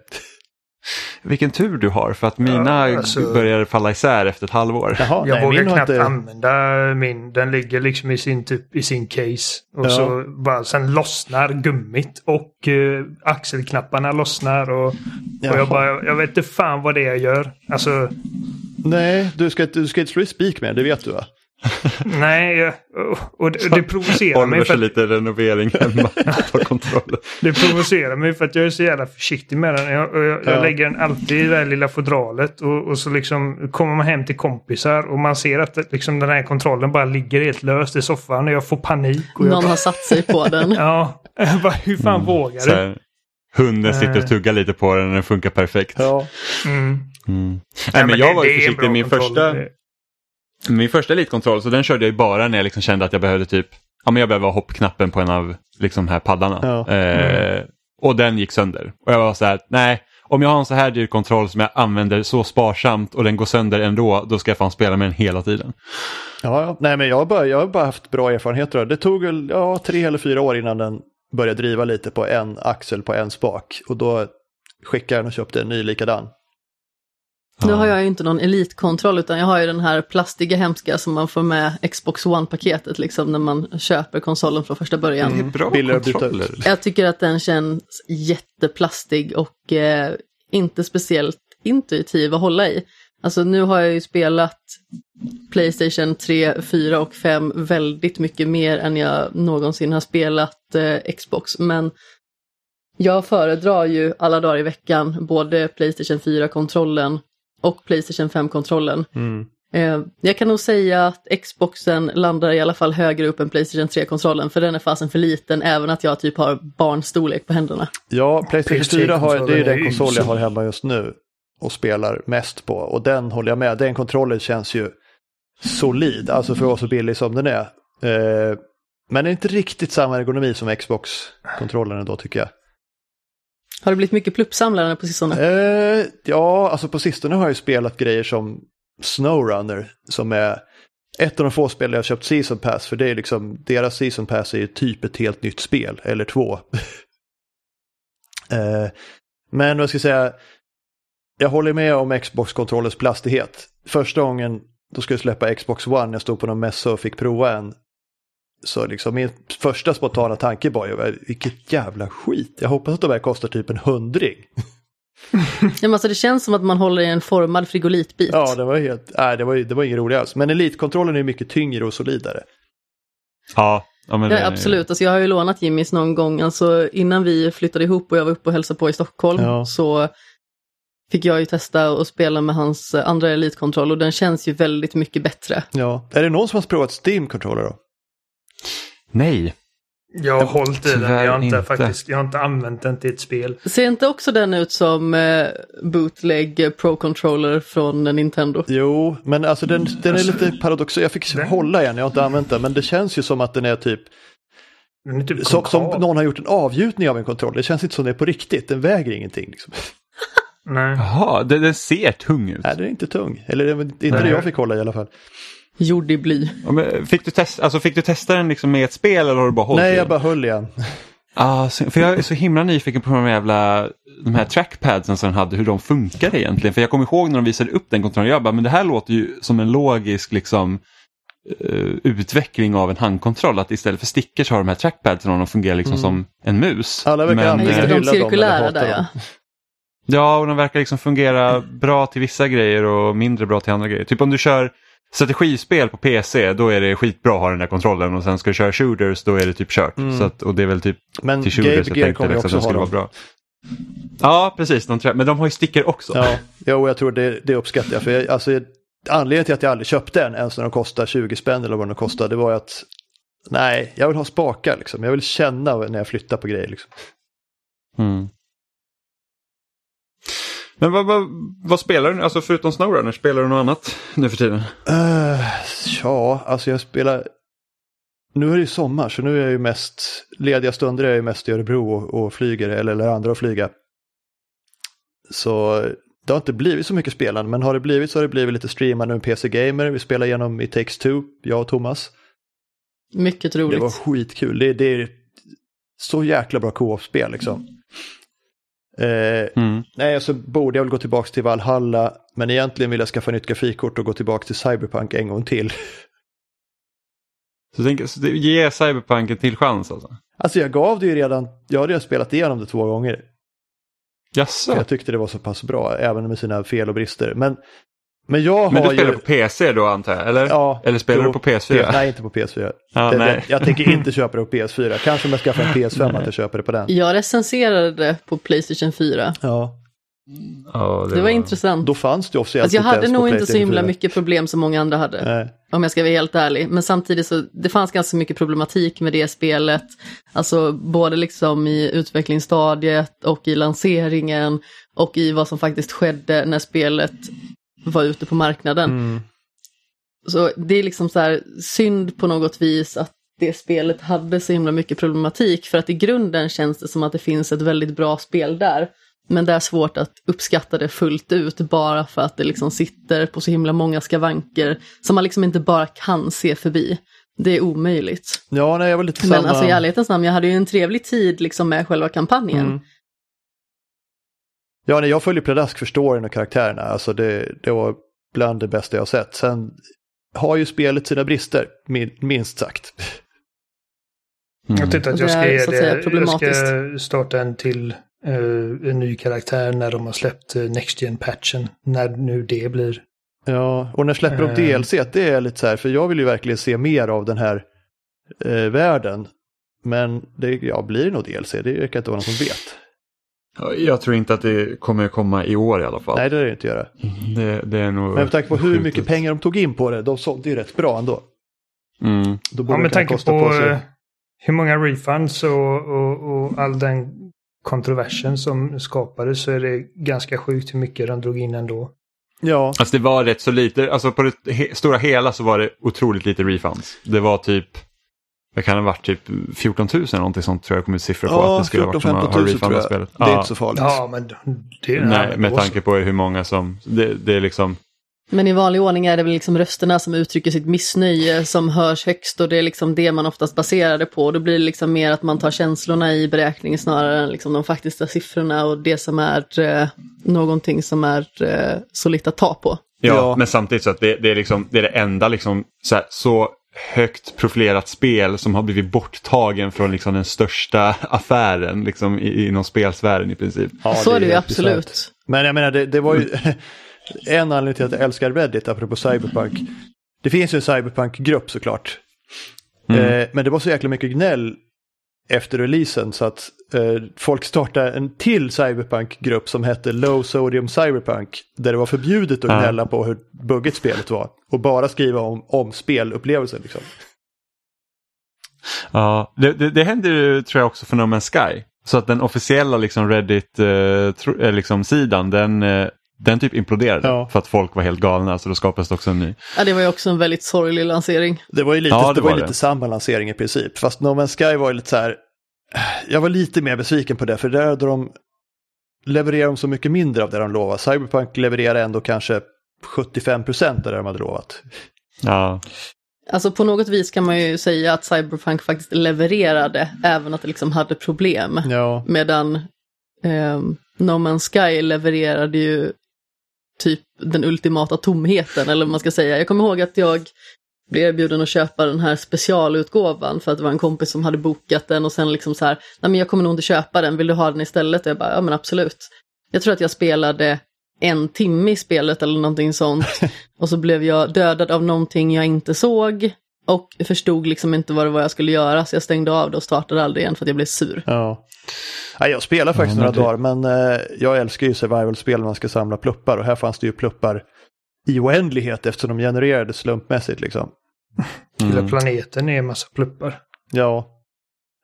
Vilken tur du har för att mina Ja, alltså- började falla isär efter ett halvår. Jaha, Jag nej, vågar knappt inte... använda min. Den ligger liksom i sin, typ, i sin case. Och Ja. så bara sen lossnar gummit och uh, axelknapparna lossnar. Och, och jag bara, jag vet inte fan vad det är jag gör. Alltså, Nej, du ska, du ska inte slå i spik med, det vet du va? nej. jag- Och, det, det provocerar mig. För att, lite renovering hemma. Det provocerar mig för att jag är så jävla försiktig med den. Jag, jag, jag Ja. lägger den alltid i det där lilla fodralet. Och, och så liksom kommer man hem till kompisar och man ser att det- liksom den här kontrollen bara ligger helt löst i soffan. Och jag får panik. Och jag Någon bara, har satt sig på den. Ja, jag bara, hur fan vågar Så du? hunden sitter och tuggar lite på den och den funkar perfekt. Ja. Mm. Mm. Nej, men jag var ju försiktig. Min första, min första elitkontroll, så den körde jag ju bara när jag liksom kände att jag behövde typ, ja men jag behöver ha hoppknappen på en av liksom här paddarna. Ja. Eh, och den gick sönder. Och jag var så här, nej, om jag har en så här dyr kontroll som jag använder så sparsamt och den går sönder ändå, då ska jag fan spela med den hela tiden. Ja, ja. Nej, men jag har, bara, jag har bara haft bra erfarenheter. Det tog väl ja, tre eller fyra år innan den började driva lite på en axel på en spak. Och då skickade jag den och köpte en ny likadan. Nu har jag ju inte någon elitkontroll utan jag har ju den här plastiga hemska som man får med Xbox One-paketet liksom när man köper konsolen från första början. Det är bra Billigare kontroller. Jag tycker att den känns jätteplastig och eh, inte speciellt intuitiv att hålla i. Alltså nu har jag ju spelat Playstation 3, 4 och 5 väldigt mycket mer än jag någonsin har spelat eh, Xbox. Men jag föredrar ju alla dagar i veckan både Playstation 4-kontrollen och Playstation 5-kontrollen. Mm. Eh, jag kan nog säga att Xboxen landar i alla fall högre upp än Playstation 3-kontrollen för den är fasen för liten även att jag typ har barnstorlek på händerna. Ja, Playstation 4 har, det är ju den PS3-kontrollen är konsol jag har hemma just nu och spelar mest på. Och den håller jag med, den kontrollen känns ju solid, alltså för att vara så billig som den är. Eh, men det är inte riktigt samma ergonomi som Xbox-kontrollen ändå tycker jag. Har det blivit mycket pluppsamlare på sistone? Eh, ja, alltså på sistone har jag ju spelat grejer som Snowrunner som är ett av de få spel jag har köpt Season Pass för det är liksom, deras Season Pass är ju typ ett helt nytt spel, eller två. eh, men vad ska jag säga, jag håller med om Xbox-kontrollens plastighet. Första gången då skulle jag släppa Xbox One, jag stod på någon mässa och fick prova en. Så liksom min första spontana tanke var ju, vilket jävla skit. Jag hoppas att de här kostar typ en hundring. Ja, men alltså det känns som att man håller i en formad frigolitbit. Ja, det var helt, nej, det var, det var inget roligt alls. Men Elite-kontrollen är mycket tyngre och solidare. Ja, ja, men det- Ja, absolut, alltså jag har ju lånat Jimmys någon gång, alltså innan vi flyttade ihop och jag var uppe och hälsade på i Stockholm Ja. så fick jag ju testa och spela med hans eh, andra elitkontroll och den känns ju väldigt mycket bättre. Ja. Är det någon som har provat Steam-controller då? Nej. Jag har hållit i den, jag har inte, inte. faktiskt, jag har inte använt den till ett spel. Ser inte också den ut som eh, bootleg Pro Controller från Nintendo? Jo, men alltså den, den är lite paradoxal. Jag fick Den- hålla igen, jag har inte använt den, men det känns ju som att den är typ Den är typ som, som någon har gjort en avgjutning av en kontroll. Det känns inte som det är på riktigt, den väger ingenting. Liksom. Nej. Jaha, den, den ser tung ut. Nej, den är inte tung. Eller inte Nej. det jag fick hålla i alla fall. Gjord i bly. Ja, men Fick du, test, alltså, fick du testa den liksom med ett spel eller har du bara hållit Nej, jag bara höll igen. Så- för jag är så himla nyfiken på de här jävla de här trackpadsen som den hade, hur de funkar egentligen. För jag kommer ihåg när de visade upp den kontrollen, jag bara, men det här låter ju som en logisk liksom eh, utveckling av en handkontroll. Att istället för stickers har de här trackpadsen och de fungerar liksom Mm. som en mus. Alla verkar men, just det, de cirkulära där ja. Ja, och de verkar liksom fungera bra till vissa grejer och mindre bra till andra grejer. Typ om du kör strategispel på PC, då är det skitbra att ha den där kontrollen och sen ska du köra shooters, då är det typ kört. Mm. Så att, och det är väl typ Men till shooters Gabe jag tänkte så att den skulle vara bra. Ja, precis. De, men de har ju sticker också. Ja, jo, jag tror det, det uppskattar jag. För jag, alltså, anledningen till att jag aldrig köpte en, ens när de kostar 20 spänn eller vad de kostar, det var att nej, jag vill ha spakar liksom. Jag vill känna när jag flyttar på grejer. Liksom. Mm. Men vad, vad, vad spelar du? Alltså förutom Snowrunner, spelar du något annat nu för tiden? Uh, ja, alltså jag spelar... Nu är det ju sommar så nu är jag ju mest... Lediga stunder är jag ju mest i Örebro och, och flyger eller lär andra att flyga. Så det har inte blivit så mycket spelande men har det blivit så har det blivit lite streamande med PC Gamer. Vi spelar igenom i Takes Two, jag och Thomas. Mycket Det roligt. var skitkul. Det, det är så jäkla bra co-op-spel liksom. Eh, Mm. nej, så borde jag väl gå tillbaka till Valhalla. Men egentligen vill jag skaffa nytt grafikkort och gå tillbaka till Cyberpunk en gång till. Så, tänk, så det, ge Cyberpunk en till chans alltså? Alltså jag gav det ju redan, jag har redan spelat igenom det två gånger. Jaså? jag tyckte det var så pass bra, även med sina fel och brister. Men, men jag Men du spelar ju... på PC då antar jag? Eller, Ja, eller spelar jo, du på PS4? Nej, inte på PS4. Ja, det, nej. det, jag tänker inte köpa det på PS4. Kanske om jag skaffar en PS5 att jag köper det på den. Jag recenserade det på Playstation 4. Ja, Ja, Det var intressant. då fanns det officiellt Alltså jag hade nog inte så himla 4. mycket problem som många andra hade. Nej. Om jag ska vara helt ärlig. Men samtidigt så det fanns ganska mycket problematik med det spelet. Alltså både liksom i utvecklingsstadiet och i lanseringen och i vad som faktiskt skedde när spelet var ute på marknaden. Mm. Så det är liksom så här synd på något vis att det spelet hade så himla mycket problematik för att i grunden känns det som att det finns ett väldigt bra spel där. Men det är svårt att uppskatta det fullt ut bara för att det liksom sitter på så himla många skavanker som man liksom inte bara kan se förbi. Det är omöjligt. Ja, nej, jag var lite Men samma... alltså i ärlighetens namn, jag hade ju en trevlig tid liksom med själva kampanjen. Mm. Ja, nej, jag följer pladask för storyn och karaktärerna. Alltså det, det var bland det bästa jag har sett. Sen har ju spelet sina brister, min, minst sagt. Mm. Jag tyckte att jag det ska, är, att säga, det, jag ska problematiskt. starta en till eh, en ny karaktär när de har släppt uh, Next Gen-patchen. När nu det blir. Ja, och när släpper de Eh. DLC? Det är lite så här, för jag vill ju verkligen se mer av den här eh, världen. Men det ja, blir det nog DLC? Det verkar inte vara någon som vet. Ja, Jag tror inte att det kommer komma i år i alla fall. Nej, det är det inte göra. Det, det är nog Men med tanke på hur mycket pengar de tog in på det, de sålde ju rätt bra ändå. Mm. Då borde Ja, med tanke på, på sig. eh, hur många refunds och, och, och all den kontroversen som skapades så är det ganska sjukt hur mycket de drog in ändå. Ja, Alltså det var rätt så lite, alltså på det he stora hela så var det otroligt lite refunds. Det var typ, det kan ha varit typ 14 000 eller någonting sånt tror jag kom ut siffror på. att ja det skulle ha 14 varit 15 som 000 har tror jag. spelet. Det är Ja. inte så farligt. Ja, men det är Nej, med tanke på hur många som, det, det är liksom, Men i vanlig ordning är det väl liksom rösterna som uttrycker sitt missnöje som hörs högst och det är liksom det man oftast baserar det på. Då blir det liksom mer att man tar känslorna i beräkningen snarare än liksom de faktiska siffrorna och det som är eh, någonting som är eh, solitt att ta på. ja, Ja. men samtidigt så att det, det, är liksom, det är det enda liksom så, här, så högt profilerat spel som har blivit borttagen från liksom den största affären liksom, i, inom spelsfären i princip. Ja, så är det ju absolut. bisarrt. Men jag menar, det, det var ju en anledning till att jag älskar Reddit, apropå Cyberpunk. Det finns ju en Cyberpunk-grupp såklart. Mm. Eh, men det var så jäkla mycket gnäll efter releasen så att eh, folk startade en till Cyberpunk-grupp som hette Low Sodium Cyberpunk. Där det var förbjudet att gnälla på hur buggigt spelet var. Och bara skriva om, om spelupplevelsen. Liksom. Ja, det, det, det händer ju, tror jag också för No Man's Sky. Så att den officiella liksom Reddit eh, eh, liksom sidan den, eh, den typ imploderade Ja. för att folk var helt galna så då skapades det också en ny. Ja, det var ju också en väldigt sorglig lansering. Det var ju lite, Ja, det det var var lite det. samma lansering i princip. Fast No Man's Sky var ju lite så här. Jag var lite mer besviken på det för där hade de levererar de så mycket mindre av det de lovade. Cyberpunk levererar ändå kanske 75 procent av det de hade lovat. Ja, Alltså på något vis kan man ju säga att Cyberpunk faktiskt levererade, även att det liksom hade problem. Ja, Medan ehm, No Man's Sky levererade ju typ den ultimata tomheten, eller vad man ska säga. Jag kommer ihåg att jag blev erbjuden att köpa den här specialutgåvan för att det var en kompis som hade bokat den och sen liksom så här, nej men jag kommer nog inte köpa den, vill du ha den istället? Och jag bara, ja men absolut. Jag tror att jag spelade en timme i spelet eller någonting sånt och så blev jag dödad av någonting jag inte såg och förstod liksom inte vad det var jag skulle göra så jag stängde av det och startade aldrig igen för att jag blev sur. ja. ja jag spelar faktiskt Ja, några det- dagar men eh, jag älskar ju survival-spel när man ska samla pluppar och här fanns det ju pluppar i oändlighet eftersom de genererade slumpmässigt liksom. Hela mm. planeten är en massa pluppar. Ja.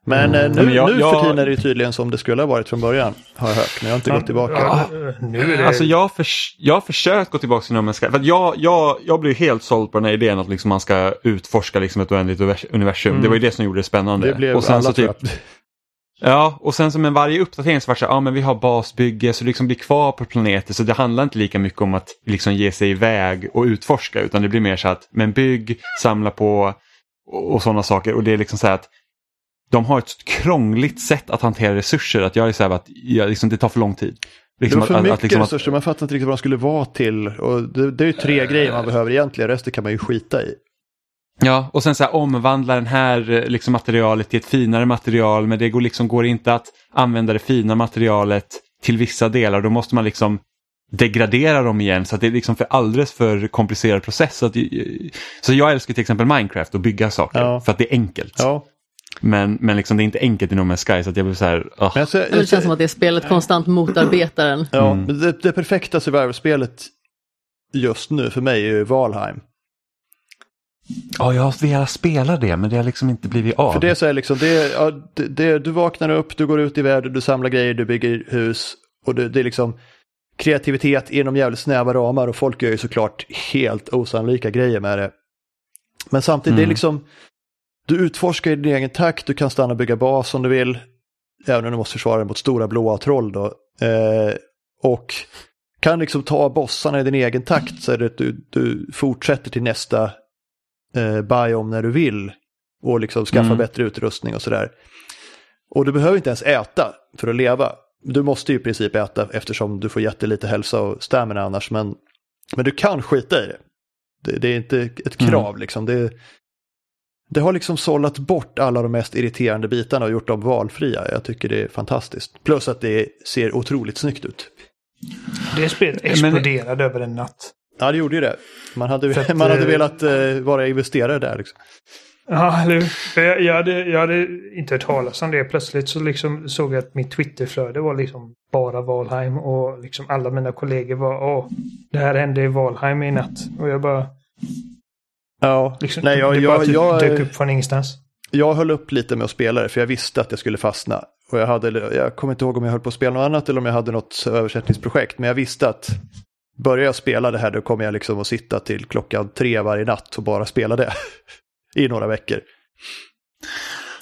Men Mm. eh, nu, Men jag- nu jag- för tiden är det ju tydligen som det skulle ha varit från början. Har jag hört, men jag har inte gått tillbaka. Ja, nu är det... Alltså jag, har förs- jag har försökt gå tillbaka till Sky. För att jag, jag, jag blev helt såld på den här idén att liksom man ska utforska liksom ett oändligt univers- universum. Mm. Det var ju det som gjorde det spännande. Det blev och sen alla så typ. Ja, och sen så med varje uppdatering så var det så här, ja men vi har basbygge så liksom blir kvar på planeten så det handlar inte lika mycket om att liksom ge sig iväg och utforska utan det blir mer så att men bygg, samla på och, och sådana saker och det är liksom så här att de har ett krångligt sätt att hantera resurser att jag är så här att jag, liksom, det tar för lång tid. Det Liksom var för att- mycket att liksom att- resurser, man fattar inte riktigt vad de skulle vara till. Och det, det är ju tre grejer man behöver egentligen, resten kan man ju skita i. Ja, och sen så här omvandla den här eh, liksom, materialet till ett finare material men det går, liksom, går inte att använda det fina materialet till vissa delar. Då måste man liksom degradera dem igen så att det är liksom för alldeles för komplicerad process. Så, att, eh, så jag älskar till exempel Minecraft och bygga saker Ja. för att det är enkelt. Ja. Men, men liksom, det är inte enkelt i No Man's Sky så att jag blir så här, ah. Men jag, Men det känns som att det spelet konstant motarbetar den. ja, Mm. det, det perfekta survival-spelet just nu för mig är ju Valheim. Ja, jag har velat spela det men det har liksom inte blivit av. För det är så här liksom, det, ja, det, det, du vaknar upp, du går ut i världen, du samlar grejer, du bygger hus och det, det är liksom kreativitet inom jävligt snäva ramar och folk gör ju såklart helt osannolika grejer med det. Men samtidigt, det är Mm. liksom, du utforskar i din egen takt, du kan stanna och bygga bas om du vill, även om du måste försvara dig mot stora blåa troll då. Eh, och kan liksom ta bossarna i din egen takt så är det att du, du fortsätter till nästa eh, biome när du vill och liksom skaffa Mm. bättre utrustning och sådär. Och du behöver inte ens äta för att leva. Du måste ju i princip äta eftersom du får jättelite hälsa och stamina annars. Men, men du kan skita i det. Det, det är inte ett Mm. krav liksom. Det, det har liksom sållat bort alla de mest irriterande bitarna och gjort dem valfria. Jag tycker det är fantastiskt. Plus att det ser otroligt snyggt ut. Det spelet Men- exploderade över en natt. Ja, det gjorde ju det. Man hade, att, man hade eh, velat eh, vara investerare där. Liksom. Ja, eller Jag, jag, hade, jag hade inte hört talas om det. Plötsligt så liksom såg jag att mitt Twitterflöde var liksom bara Valheim och liksom alla mina kollegor var åh, det här hände i Valheim i natt. Och jag bara, Ja, liksom, nej, jag, det bara jag, typ jag, dök upp från ingenstans. Jag höll upp lite med att spela det för jag visste att jag skulle fastna. Och jag, hade, jag kommer inte ihåg om jag höll på att spela något annat eller om jag hade något översättningsprojekt. Men jag visste att börjar jag spela det här då kommer jag liksom att sitta till klockan tre varje natt och bara spela det. I några veckor.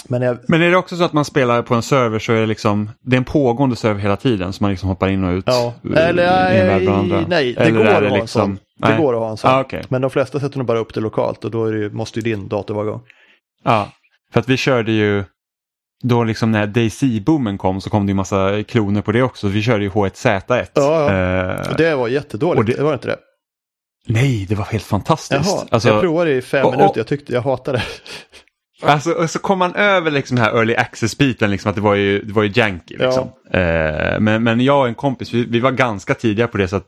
Men jag, Men är det också så att man spelar på en server så är det liksom, det är en pågående server hela tiden så man liksom hoppar in och ut ja, eller i en bland andra? nej, nej, det Eller går att ha en liksom- sån. Det nej. går att ha en sån. Ah, okej. Men de flesta sätter nog bara upp det lokalt och då ju- måste ju din dator vara igång. Ja, för att vi körde ju då liksom när DayZ-boomen kom så kom det ju massa kloner på det också. Vi körde ju H1Z1. Ja, ja. Och det var jättedåligt, det- det var inte det? Nej, det var helt fantastiskt. Jaha, Alltså, jag provade i fem och- och- minuter, jag tyckte jag hatade det. Alltså, och så kom man över liksom här early access-biten, liksom, att det var ju, det var ju janky. Liksom. Eh, men, men jag och en kompis, vi, vi var ganska tidiga på det så att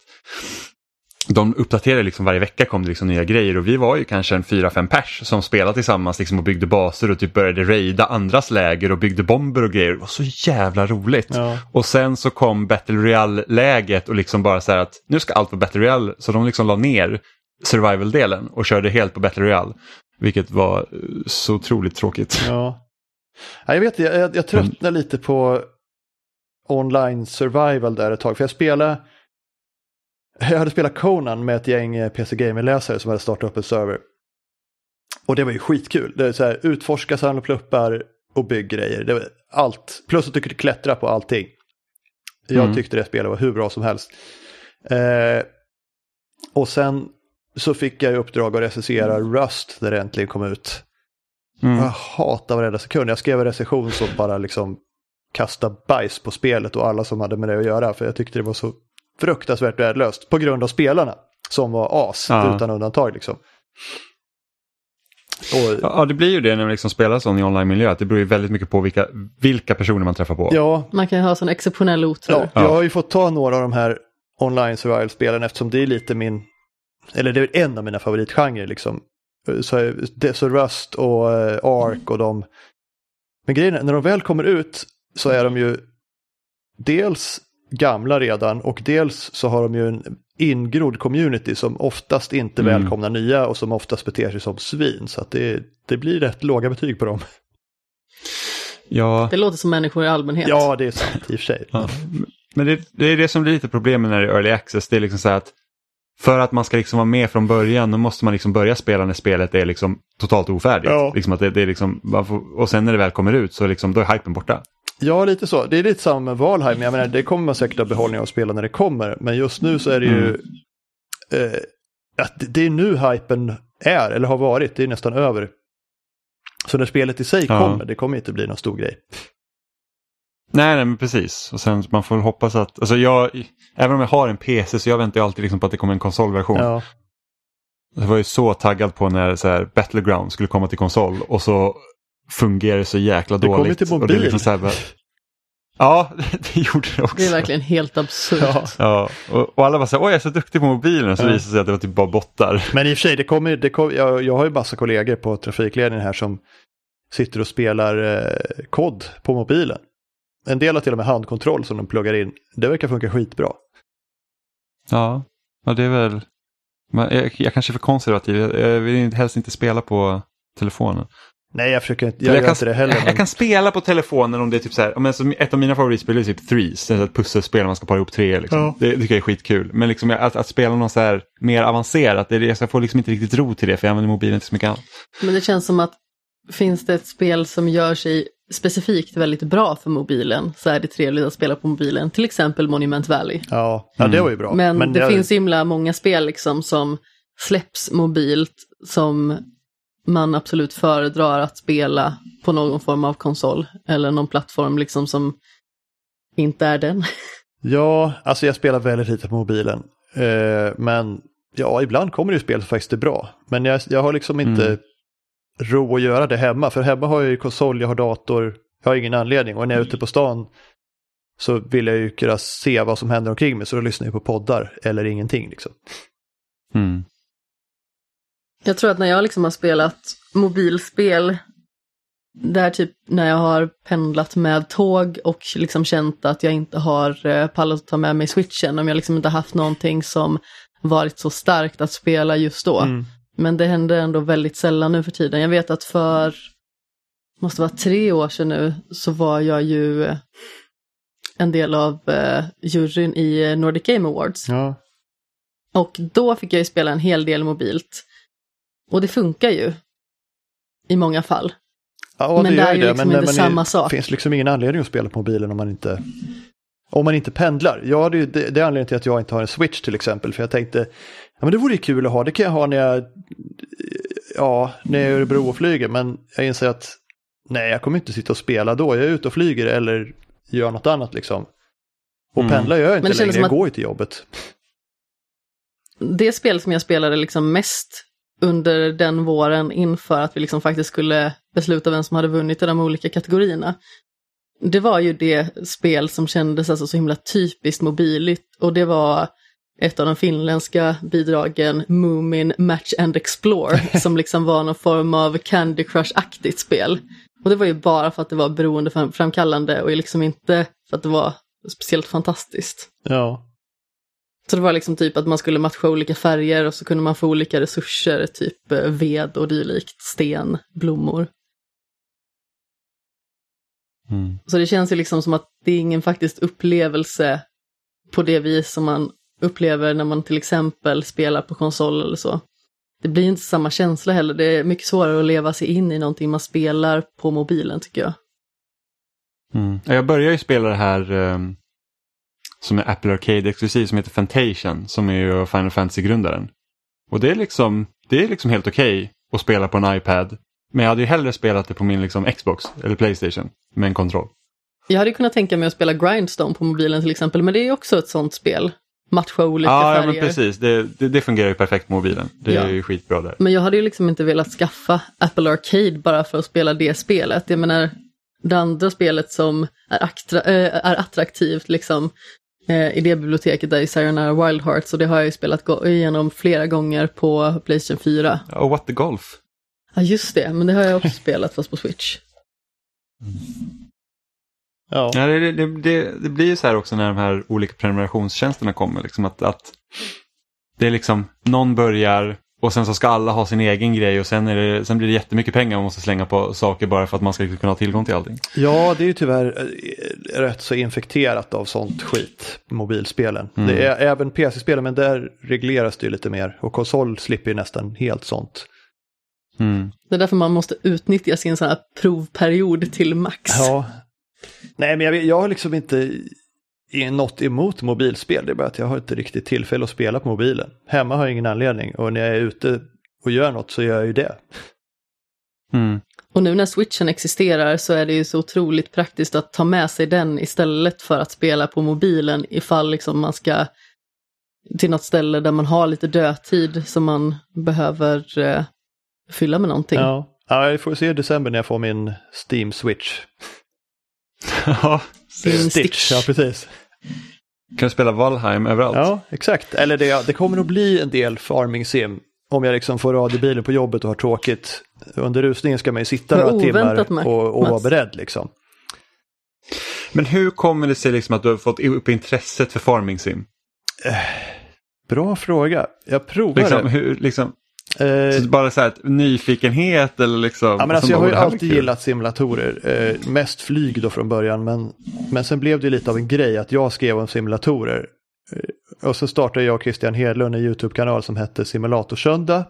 de uppdaterade liksom varje vecka kom det liksom nya grejer och vi var ju kanske en fyra fem pers som spelade tillsammans liksom och byggde baser och typ började raida andras läger och byggde bomber och grejer. Det var så jävla roligt. Ja. Och sen så kom Battle Royale-läget och liksom bara så här att nu ska allt vara Battle Royale. Så de liksom la ner survival-delen och körde helt på Battle Royale. Vilket var eh, så otroligt tråkigt. Ja. Ja, jag vet, jag, jag, tröttnar lite på online survival där ett tag. För jag spelade, jag hade spelat Conan med ett gäng eh, PC Gamer-läsare som hade startat upp en server. Och det var ju skitkul. Det är så här, utforska, samla pluppar och bygg grejer. Det var allt. Plus att du kunde klättra på allting. Jag Mm. tyckte det spelet var hur bra som helst. Eh, och sen så fick jag i uppdrag att recensera Rust där det äntligen kom ut. Mm. Jag hatar varenda sekund. Jag skrev en recension som bara liksom kastade bajs på spelet och alla som hade med det att göra. För jag tyckte det var så fruktansvärt värdelöst. På grund av spelarna. Som var as Ja. utan undantag liksom. Och, Ja, det blir ju det när man liksom spelar sån i online-miljö. Att det beror ju väldigt mycket på vilka, vilka personer man träffar på. ja, Man kan ju ha sån exceptionell otur. ja, jag har ju fått ta några av de här online survival-spelen eftersom det är lite min, eller det är en av mina favoritgenrer liksom. Så, så Rust och eh, Ark och de. Men grejen är, när de väl kommer ut så är de ju dels gamla redan och dels så har de ju en ingrodd community som oftast inte Mm. välkomnar nya och som oftast beter sig som svin. Så att det, det blir rätt låga betyg på dem. Ja, Det låter som människor i allmänhet. Ja, det är sant i och för sig. Ja. Men det, det är det som blir lite problemet när det är early access. Det är liksom så att för att man ska liksom vara med från början då måste man liksom börja spela när spelet är liksom totalt ofärdigt. Ja. Liksom att det, det är liksom, och sen när det väl kommer ut så liksom, då är hypen borta. Ja, lite så. Det är lite samma med Valheim. Jag menar, det kommer man säkert ha behållning av att spela när det kommer. Men just nu så är det ju... Eh, att det- är nu hypen är, eller har varit. Det är nästan över. Så när spelet i sig Ja. kommer, det kommer inte bli någon stor grej. Nej, nej men precis. Och sen man får hoppas att, alltså jag, även om jag har en PC så jag väntar alltid liksom på att det kommer en konsolversion. Ja, Jag var ju så taggad på när så här, Battleground skulle komma till konsol och så fungerar det så jäkla det dåligt. kommer ju till Och det är mobil. liksom här, ja, det gjorde det också. Det är verkligen helt absurt. Ja. Ja, och, och alla bara så här, oj jag är så duktig på mobilen. Och så Ja. visade det sig att det var typ bara bottar. Men i och för sig, det kommer, det kommer, jag, jag har ju massa kollegor på trafikledningen här som sitter och spelar eh, kod på mobilen. En del har till och med handkontroll som de pluggar in. Det verkar funka skitbra. Ja, ja det är väl... Men jag, jag kanske är för konservativ. Jag, jag vill helst inte spela på telefonen. Nej, jag försöker inte, Eller jag, gör kan, inte det heller. jag, men- jag kan spela på telefonen om det är typ så här. Men ett av mina favoritspel är typ Threes. Det är ett pusselspel man ska para ihop tre. Liksom. Ja. Det tycker jag är skitkul. Men liksom att, att spela något så här mer avancerat. Det är, det- jag får liksom inte riktigt ro till det för jag använder mobilen till så mycket annat. Men det känns som att finns det ett spel som gör sig specifikt väldigt bra för mobilen så är det trevligt att spela på mobilen. Till exempel Monument Valley. Ja, ja det var ju bra. Men, det jag- finns himla många spel liksom som släpps mobilt som man absolut föredrar att spela på någon form av konsol eller någon plattform liksom som inte är den. Ja, alltså jag spelar väldigt lite på mobilen. Eh, men ja, ibland kommer det ju spel som faktiskt är bra. Men jag, jag har liksom inte Mm. ro att göra det hemma. För hemma har jag ju konsol, jag har dator. Jag har ingen anledning. Och när jag är ute på stan så vill jag ju kunna se vad som händer omkring mig. Så då lyssnar jag på poddar eller ingenting. Liksom. Mm. Jag tror att när jag liksom har spelat mobilspel, där typ när jag har pendlat med tåg och liksom känt att jag inte har eh, pallat att ta med mig switchen, om jag liksom inte haft någonting som varit så starkt att spela just då. Mm. Men det händer ändå väldigt sällan nu för tiden. Jag vet att för, måste vara tre år sedan nu, så var jag ju eh, en del av eh, juryn i eh, Nordic Game Awards. Ja. Och då fick jag ju spela en hel del mobilt. Och det funkar ju. I många fall. Ja, Men det gör är ju liksom när inte man samma sak. Det finns liksom ingen anledning att spela på mobilen om man inte om man inte pendlar. Ja, det, det, det är anledningen till att jag inte har en switch till exempel. För jag tänkte, ja men det vore ju kul att ha. Det kan jag ha när jag, ja, när jag är i Örebro och flyger. Men jag inser att nej, jag kommer inte sitta och spela då. Jag är ute och flyger eller gör något annat liksom. Och Mm. pendlar gör jag Men inte det känns längre, jag går ju till jobbet. det spel som jag spelade liksom mest under den våren inför att vi liksom faktiskt skulle besluta vem som hade vunnit i de olika kategorierna. Det var ju det spel som kändes alltså så himla typiskt mobiligt och det var ett av de finländska bidragen, Moomin Match and Explore, som liksom var någon form av Candy Crush-aktigt spel. Och det var ju bara för att det var beroendeframkallande och liksom inte för att det var speciellt fantastiskt. Ja. Så det var liksom typ att man skulle matcha olika färger och så kunde man få olika resurser, typ eh, ved och dylikt, sten, blommor. Mm. Så det känns ju liksom som att det är ingen faktisk upplevelse på det vis som man upplever när man till exempel spelar på konsol eller så. Det blir inte samma känsla heller, det är mycket svårare att leva sig in i någonting man spelar på mobilen tycker jag. Mm. Jag började ju spela det här um, som är Apple Arcade exklusiv som heter Fantation som är ju Final Fantasy-grundaren. Och det är liksom, det är liksom helt okej okay att spela på en iPad. Men jag hade ju hellre spelat det på min liksom, Xbox eller Playstation med en kontroll. Jag hade kunnat tänka mig att spela Grindstone på mobilen till exempel, men det är också ett sånt spel. Matcha olika ja, färger. Ja, men precis. Det, det, det, fungerar ju perfekt på mobilen. Det Ja. är ju skitbra där. Men jag hade ju liksom inte velat skaffa Apple Arcade bara för att spela det spelet. Jag menar, det andra spelet som är, aktra, äh, är attraktivt liksom eh, i det biblioteket där i Sayonara Wild Hearts och det har jag ju spelat igenom flera gånger på Playstation 4. Ja, Och What the Golf. Ja just det, men det har jag också spelat fast på Switch. Ja. Ja, det, det, det, det blir ju så här också när de här olika prenumerationstjänsterna kommer. Liksom att, att det är liksom någon börjar och sen så ska alla ha sin egen grej och sen, är det, sen blir det jättemycket pengar man måste slänga på saker bara för att man ska kunna ha tillgång till allting. ja, det är ju tyvärr eh, rätt så infekterat av sånt skit, mobilspelen. Det är även PC-spelen, men där regleras det ju lite mer. Och konsol slipper ju nästan helt sånt. Mm. Det är därför man måste utnyttja sin sån här provperiod till max. Ja. Nej, men jag, jag har liksom inte i- något emot mobilspel. Det är bara att jag har inte riktigt tillfälle att spela på mobilen. Hemma har jag ingen anledning och när jag är ute och gör något så gör jag ju det. Mm. Och nu när switchen existerar så är det ju så otroligt praktiskt att ta med sig den istället för att spela på mobilen ifall liksom man ska till något ställe där man har lite dödtid som man behöver eh, fylla med någonting. Ja. ja, jag får se i december när jag får min Steam Switch. ja, Sin Stitch, ja precis. Kan du spela Valheim överallt? Ja, exakt. Eller det, det kommer nog bli en del farming sim. Om jag liksom får radiobilen på jobbet och har tråkigt. Under rusningen ska man ju sitta några timmar Max. och, och vara beredd liksom. Men hur kommer det sig liksom att du har fått upp intresset för farming sim? Bra fråga. Jag provar Liksom, hur, liksom, Eh, bara så här, nyfikenhet eller liksom? Ja, men alltså, jag har ju "Det här blir alltid kul." gillat simulatorer. Eh, mest flyg då från början, men, men sen blev det lite av en grej att jag skrev om simulatorer. Eh, och så startade jag och Christian Hedlund en YouTube-kanal som hette Simulatorsöndag.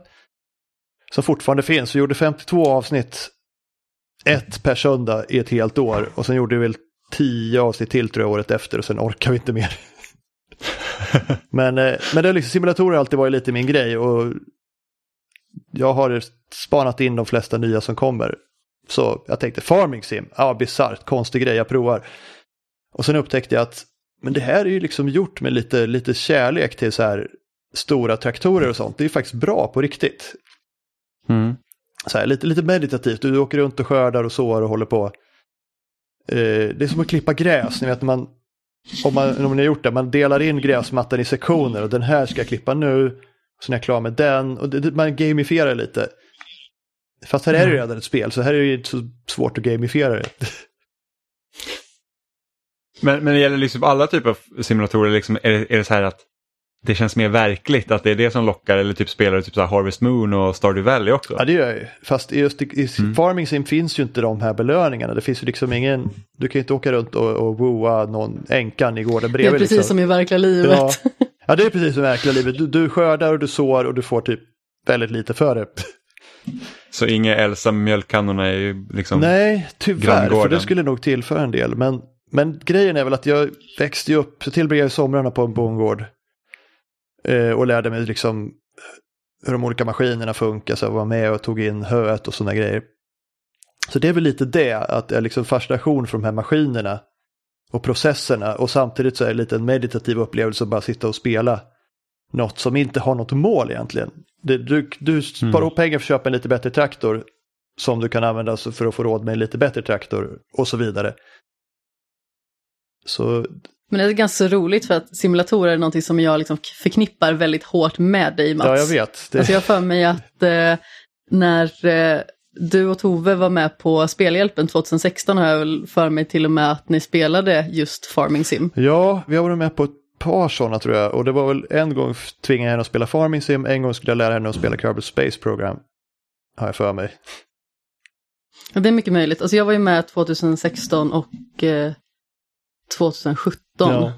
Som fortfarande finns. Vi gjorde 52 avsnitt, ett per söndag i ett helt år. Och sen gjorde vi väl 10 avsnitt till tror jag året efter och sen orkar vi inte mer. men, eh, men det är liksom, simulatorer har alltid varit lite min grej och jag har spanat in de flesta nya som kommer. Så jag tänkte Farming Sim, ja bisarrt, konstig grej, jag provar. Och sen upptäckte jag att men det här är ju liksom gjort med lite, lite kärlek till så här stora traktorer och sånt. Det är faktiskt bra på riktigt. Mm. Så här, lite, lite meditativt, du åker runt och skördar och sår och håller på. Eh, det är som att klippa gräs, ni vet man, om, man, om ni har gjort det, man delar in gräsmattan i sektioner och den här ska jag klippa nu, så när jag är klar med den, och det, det, man gamifierar lite. Fast här är det ju redan ett spel, så här är det ju inte så svårt att gamifiera det. Men, men det gäller liksom alla typer av simulatorer, liksom, är, det, är det så här att det känns mer verkligt att det är det som lockar eller typ spelar du typ så Harvest Moon och Stardew Valley också? Ja, det gör jag ju. Fast just i, i Farming Sim finns ju inte de här belöningarna. Det finns ju liksom ingen, du kan ju inte åka runt och, och wooa någon änkan i gården det bredvid. är precis liksom. som i verkliga livet. Ja. ja, det är precis som i verkliga livet. Du, du skördar och du sår och du får typ väldigt lite för det. Så inga Elsa mjölkkannorna är ju liksom... Nej, tyvärr, för det skulle nog tillföra en del. Men, men grejen är väl att jag växte ju upp, så tillbringade jag somrarna på en bondgård. Eh, och lärde mig liksom hur de olika maskinerna funkar, så jag var med och tog in höet och sådana grejer. Så det är väl lite det, att är liksom fascination för de här maskinerna och processerna och samtidigt så är det lite en meditativ upplevelse att bara sitta och spela något som inte har något mål egentligen. Det, du, du sparar Mm. ihop pengar för att köpa en lite bättre traktor som du kan använda för att få råd med en lite bättre traktor och så vidare. Så Men det är ganska roligt för att simulatorer är någonting som jag liksom förknippar väldigt hårt med dig Mats. ja, jag vet. Det, Alltså jag för mig att eh, när eh, du och Tove var med på Spelhjälpen 2016 har jag väl för mig till och med att ni spelade just Farming Sim. Ja, vi har varit med på ett par sådana tror jag. Och det var väl en gång tvingade jag henne att spela Farming Sim, en gång skulle jag lära henne att spela Kerbal Space Program. Har jag för mig. Ja, det är mycket möjligt. Alltså jag var ju med 2016 och eh, 2017 Ja.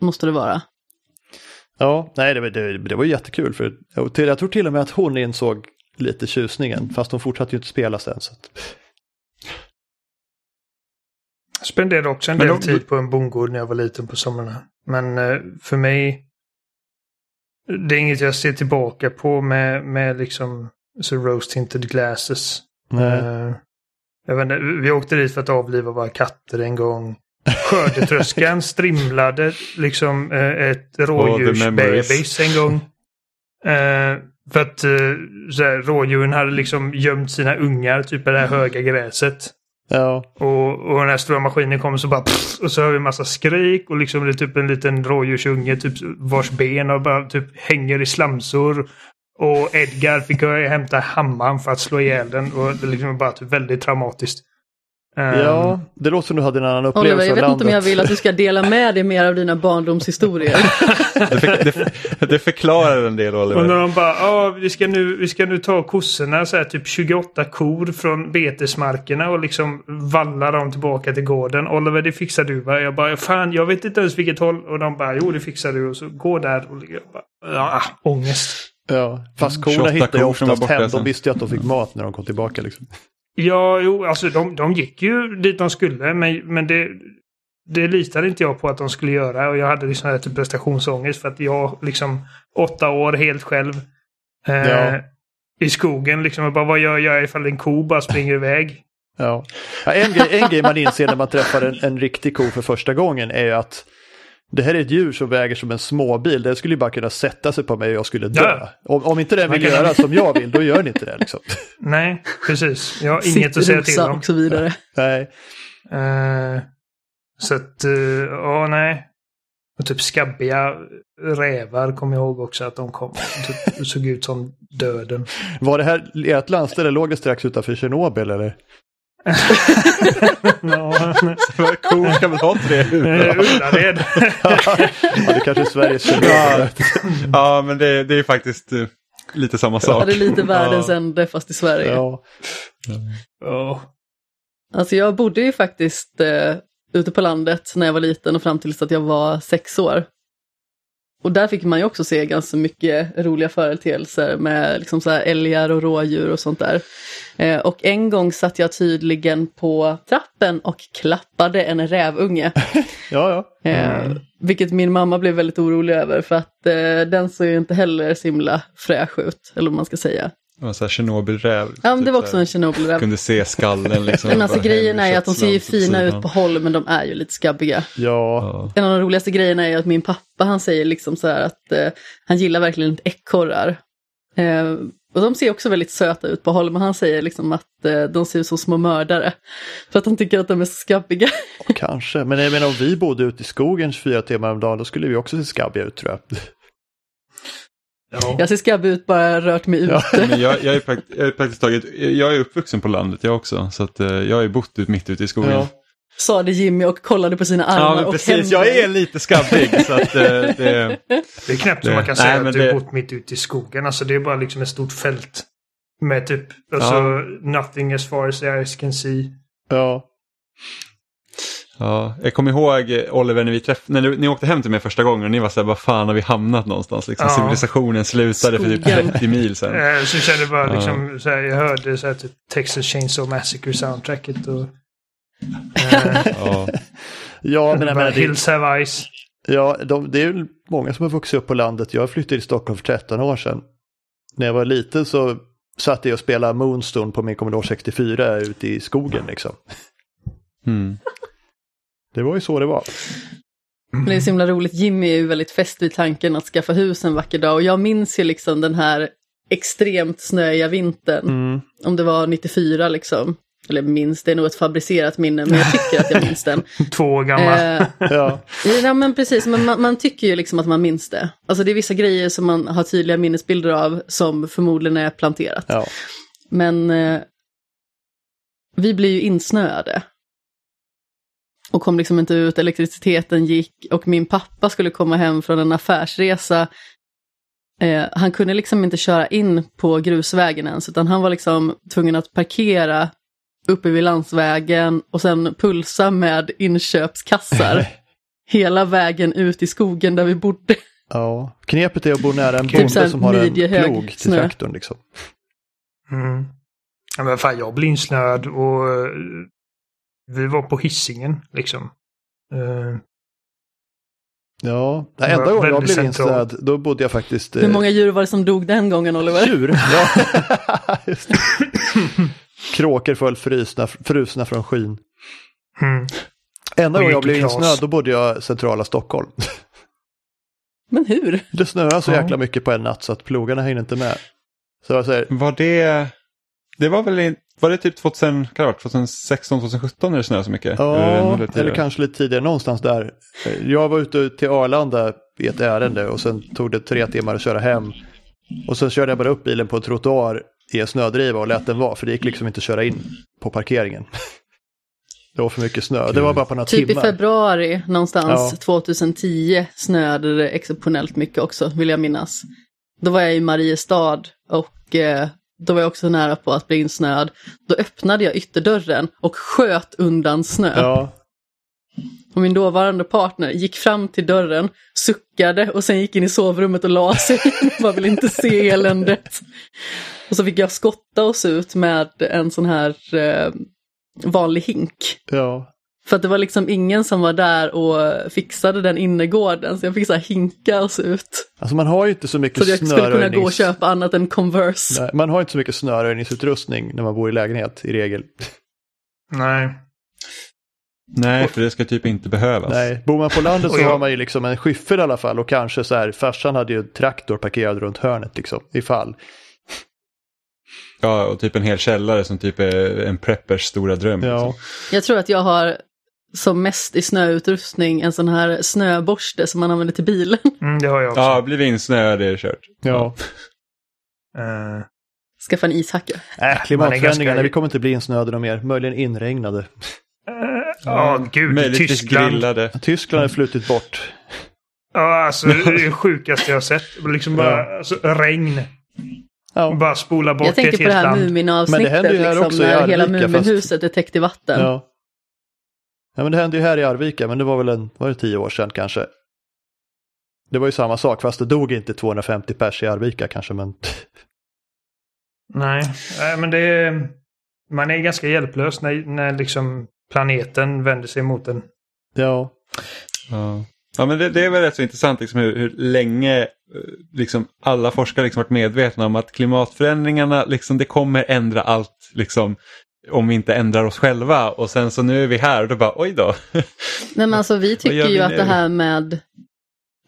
måste det vara. Ja, nej det, var- det, det var jättekul. För, jag tror till och med att hon insåg lite tjusningen, fast hon fortsatte ju inte spela sen. Så att, Jag spenderade också en Men del de- tid på en bondgård när jag var liten på somrarna. Men eh, för mig, det är inget jag ser tillbaka på med, med liksom så rose tinted glasses. nej. Eh, jag vet inte, vi åkte dit för att avliva våra katter en gång. Skördetröskan strimlade liksom eh, ett rådjursbebis en gång. För att eh, så här, rådjuren hade liksom gömt sina ungar typ i det här höga gräset. ja, Och, och den här stora maskinen kommer så bara pff, och så hör vi en massa skrik och liksom det är typ en liten rådjursunge typ vars ben och bara typ hänger i slamsor. Och Edgar fick hämta hammaren för att slå ihjäl den och det liksom bara typ väldigt traumatiskt. Ehm, ja, det låter som du hade en annan upplevelse Oliver, jag vet inte om jag landet. vill att du ska dela med dig mer av dina barndomshistorier. Det, för, det, det förklarar en del Och när Oliver. de bara, ja vi ska nu, vi ska nu ta kossorna, så här, typ 28 kor från betesmarkerna och liksom valla dem tillbaka till gården. Oliver det fixar du va? Jag bara, fan jag vet inte ens vilket håll. Och de bara, jo det fixar du. Och så gå där och jag bara, ja, ångest. Ja, fast korna 28 hittade var oftast hem. De visste ju att de fick mat när de kom tillbaka. Liksom. Ja, jo, alltså de, de gick ju dit de skulle, men, men det, det litade inte jag på att de skulle göra. Och jag hade liksom här typ prestationsångest för att jag liksom åtta år helt själv eh, Ja. i skogen liksom. Och bara, vad gör jag ifall en ko bara springer iväg? Ja. Ja, en, grej, en grej man inser när man träffar en, en riktig ko för första gången är ju att det här är ett djur som väger som en småbil. Den skulle ju bara kunna sätta sig på mig och jag skulle dö. Ja. Om, om inte den vill kan- göra som jag vill, då gör den inte det. Liksom. Nej, precis. Jag har inget att säga till om. och så vidare. Nej. Eh, så att, eh, ja nej. Och typ skabbiga rävar kommer jag ihåg också att de kom. Typ, såg ut som döden. Var det här ert landställe, låg det strax utanför Tjernobyl eller? Ja, Kor kan väl ha tre huvuden? Ullared. ja, det kanske är Sveriges Tjernobyl. Ja, men det, det är faktiskt eh, lite samma Ja, sak. det är lite världens Ja. ände fast i Sverige. Ja. Ja. Alltså jag bodde ju faktiskt eh, ute på landet när jag var liten och fram tills att jag var sex år. Och där fick man ju också se ganska mycket roliga företeelser med liksom så här älgar och rådjur och sånt där. Eh, och en gång satt jag tydligen på trappen och klappade en rävunge. ja, ja. Eh, vilket min mamma blev väldigt orolig över för att eh, den såg ju inte heller så himla fräsch ut, eller vad man ska säga. Det var så här Tjernobylräv. Ja, men typ det var så också en Tjernobylräv. Kunde se skallen liksom. Men alltså grejen är att de ser ju fina ut på håll men de är ju lite skabbiga. Ja, Ja. En av de roligaste grejerna är att min pappa han säger liksom så här att eh, han gillar verkligen inte ekorrar. Eh, och de ser också väldigt söta ut på håll men han säger liksom att eh, de ser ut som små mördare. För att han tycker att de är skabbiga. kanske. Men jag menar om vi bodde ute i skogen 24 timmar om dagen då skulle vi också se skabbiga ut tror jag. Ja. Jag ser skabbig ut bara jag rört mig Ja. ute. Men jag, jag, är prakt, jag är praktiskt taget, jag är uppvuxen på landet jag också. Så att, eh, jag har ju bott ut, mitt ute i skogen. Ja. Sa det Jimmy och kollade på sina armar Ja, men och precis. händer. Jag är lite skabbig. så att, eh, det, Det är knappt som Det- man kan nej, säga att du det- bott mitt ute i skogen. Alltså det är bara liksom ett stort fält. Med typ, alltså Ja. nothing as far as the eyes can see. Ja. Ja, jag kommer ihåg eh, Oliver när vi träff, när ni, ni åkte hem till mig första gången och ni var så här, vad fan har vi hamnat någonstans? Liksom, Ja. Civilisationen slutade för typ Skogen. 30 mil sedan. Eh, så kände jag bara Ja. liksom, så här, jag hörde så här, typ Texas Chainsaw Massacre soundtracket och... Eh, Ja. Ja, men jag menar, det, Hills have eyes. ja de, det är ju många som har vuxit upp på landet. Jag flyttade till Stockholm för 13 år sedan. När jag var liten så satt jag och spelade Moonstone på min Commodore 64 ute i skogen liksom. Mm. Det var ju så det var. Men det är så himla roligt, Jimmy är ju väldigt fäst vid tanken att skaffa hus en vacker dag och jag minns ju liksom den här extremt snöiga vintern. Mm. Om det var 94 liksom. Eller minns, det är nog ett fabricerat minne, men jag tycker att jag minns den. Två år gammal. Eh, Ja. ja men precis, men man, man tycker ju liksom att man minns det. Alltså det är vissa grejer som man har tydliga minnesbilder av som förmodligen är planterat. Ja. Men eh, vi blir ju insnöade. Och kom liksom inte ut, elektriciteten gick och min pappa skulle komma hem från en affärsresa. Eh, han kunde liksom inte köra in på grusvägen ens, utan han var liksom tvungen att parkera uppe vid landsvägen och sen pulsa med inköpskassar hela vägen ut i skogen där vi bodde. ja. Knepet är att bo nära en Typ bonde såhär som har en plog till snö. traktorn. Liksom. Mm. Men fan, jag blev insnöad och vi var på hissingen liksom. Eh, Ja, den enda gången jag blev insnöad, då bodde jag faktiskt... Hur många djur var det som dog den gången Oliver? Djur? Ja. Just det. Kråkor föll frusna, frusna från skyn. mm. Enda gången jag blev insnöad, då bodde jag centrala Stockholm. Men hur? Det snöade så jäkla mycket på en natt så att plogarna hängde inte med. Så jag säger, Var det, det var väl i- var det typ 2000, kan det varit 2016, 2017 när det snöade så mycket? ja, eller, tidigare? kanske lite tidigare, någonstans där. Jag var ute till Arlanda i ett ärende och sen tog det tre timmar att köra hem. Och sen körde jag bara upp bilen på en trottoar i en snödriva och lät den vara, för det gick liksom inte att köra in på parkeringen. Det var för mycket snö. Det var bara på några Typ i timmar. februari någonstans Ja. 2010 snöade det exceptionellt mycket också, vill jag minnas. Då var jag i Mariestad och eh, då var jag också nära på att bli insnöad. Då öppnade jag ytterdörren och sköt undan snö. Ja, Och min dåvarande partner gick fram till dörren, suckade och sen gick in i sovrummet och la sig. Man vill inte se eländet. Och så fick jag skotta oss ut med en sån här eh, vanlig hink. ja. För att det var liksom ingen som var där och fixade den innergården, så jag fick så här hinka oss ut. Alltså man har ju inte så mycket Så att jag skulle kunna gå och snöröjnings... köpa annat än Converse. Nej, man har inte så mycket snöröjningsutrustning när man bor i lägenhet i regel. Nej. Nej, för det ska typ inte behövas. Nej, bor man på landet så har man ju liksom en skyffel i alla fall och kanske så här, farsan hade ju en traktor parkerad runt hörnet liksom, ifall. Ja, och typ en hel källare som typ är en preppers stora dröm. Ja, liksom. Jag tror att jag har som mest i snöutrustning en sån här snöborste som man använder till bilen. Mm, det har jag också. Ja, blir vi insnöade är det kört. ja. Eh, Skaffa en ishacka. Äh, klimatförändringarna, ganska- vi kommer inte bli insnöade mer, möjligen inregnade. eh, Ja, gud. Möjligtvis Tyskland. grillade. Tyskland har flutit bort. Ja, alltså det är det sjukaste jag har sett. Liksom bara alltså, regn. Ja, Bara spola bort Jag tänker på det här land. Men det Mumin-avsnittet, händer ju här liksom, när hela Arvika, fast- Muminhuset är täckt i vatten. ja. Ja, men det hände ju här i Arvika, men det var väl en, var det tio år sedan kanske. Det var ju samma sak, fast det dog inte 250 pers i Arvika kanske, men Nej, men det är... Man är ganska hjälplös när, när liksom planeten vänder sig mot en. ja. Ja. Ja, men det, det är väl rätt så intressant liksom, hur, hur länge eh, liksom, alla forskare liksom, varit medvetna om att klimatförändringarna liksom, det kommer ändra allt liksom, om vi inte ändrar oss själva. Och sen så nu är vi här och då bara oj då. Nej, men alltså, vi tycker vi ju att nu? det här med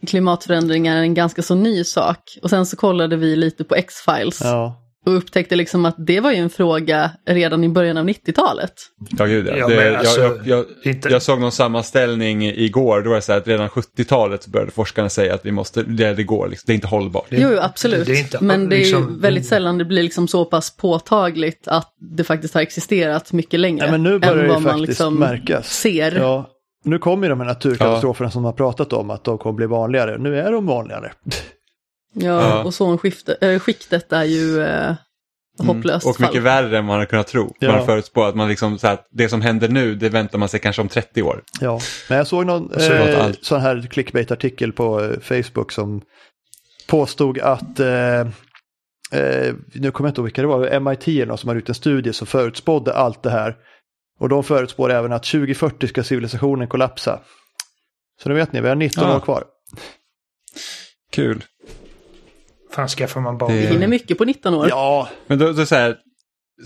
klimatförändringar är en ganska så ny sak. Och sen så kollade vi lite på X-Files ja. Och upptäckte liksom att det var ju en fråga redan i början av 90-talet. Ja, gud, ja. Ja, det, jag, alltså, jag, jag, inte- jag såg någon sammanställning igår, då var det så här att redan 70-talet så började forskarna säga att vi måste, det, det går, liksom, det är inte hållbart. Jo, jo, absolut. det inte- Men det är ju liksom- väldigt sällan det blir liksom så pass påtagligt att det faktiskt har existerat mycket längre. ja men nu än börjar det vad man faktiskt liksom märkas. ser. Ja, nu kommer ju de här naturkatastroferna som man har pratat om, att de kommer bli vanligare. Nu är de vanligare. Ja, och ozonskiktet äh, skiktet är ju äh, hopplöst Mm. Och mycket fall. värre än man hade kunnat tro. Ja. Man förutspår att man liksom, så här, att det som händer nu, det väntar man sig kanske om 30 år. Ja, men jag såg någon så eh, sån här clickbait-artikel på eh, Facebook som påstod att, eh, eh, nu kommer jag inte ihåg vilka det var, MIT eller någon som har gjort en studie som förutspådde allt det här. Och de förutspår även att 2040 ska civilisationen kollapsa. Så nu vet ni, vi har 19 Ja. år kvar. Kul. Fan skaffar man barn. Det- Vi hinner mycket på 19 år. Ja, Men då, då så här,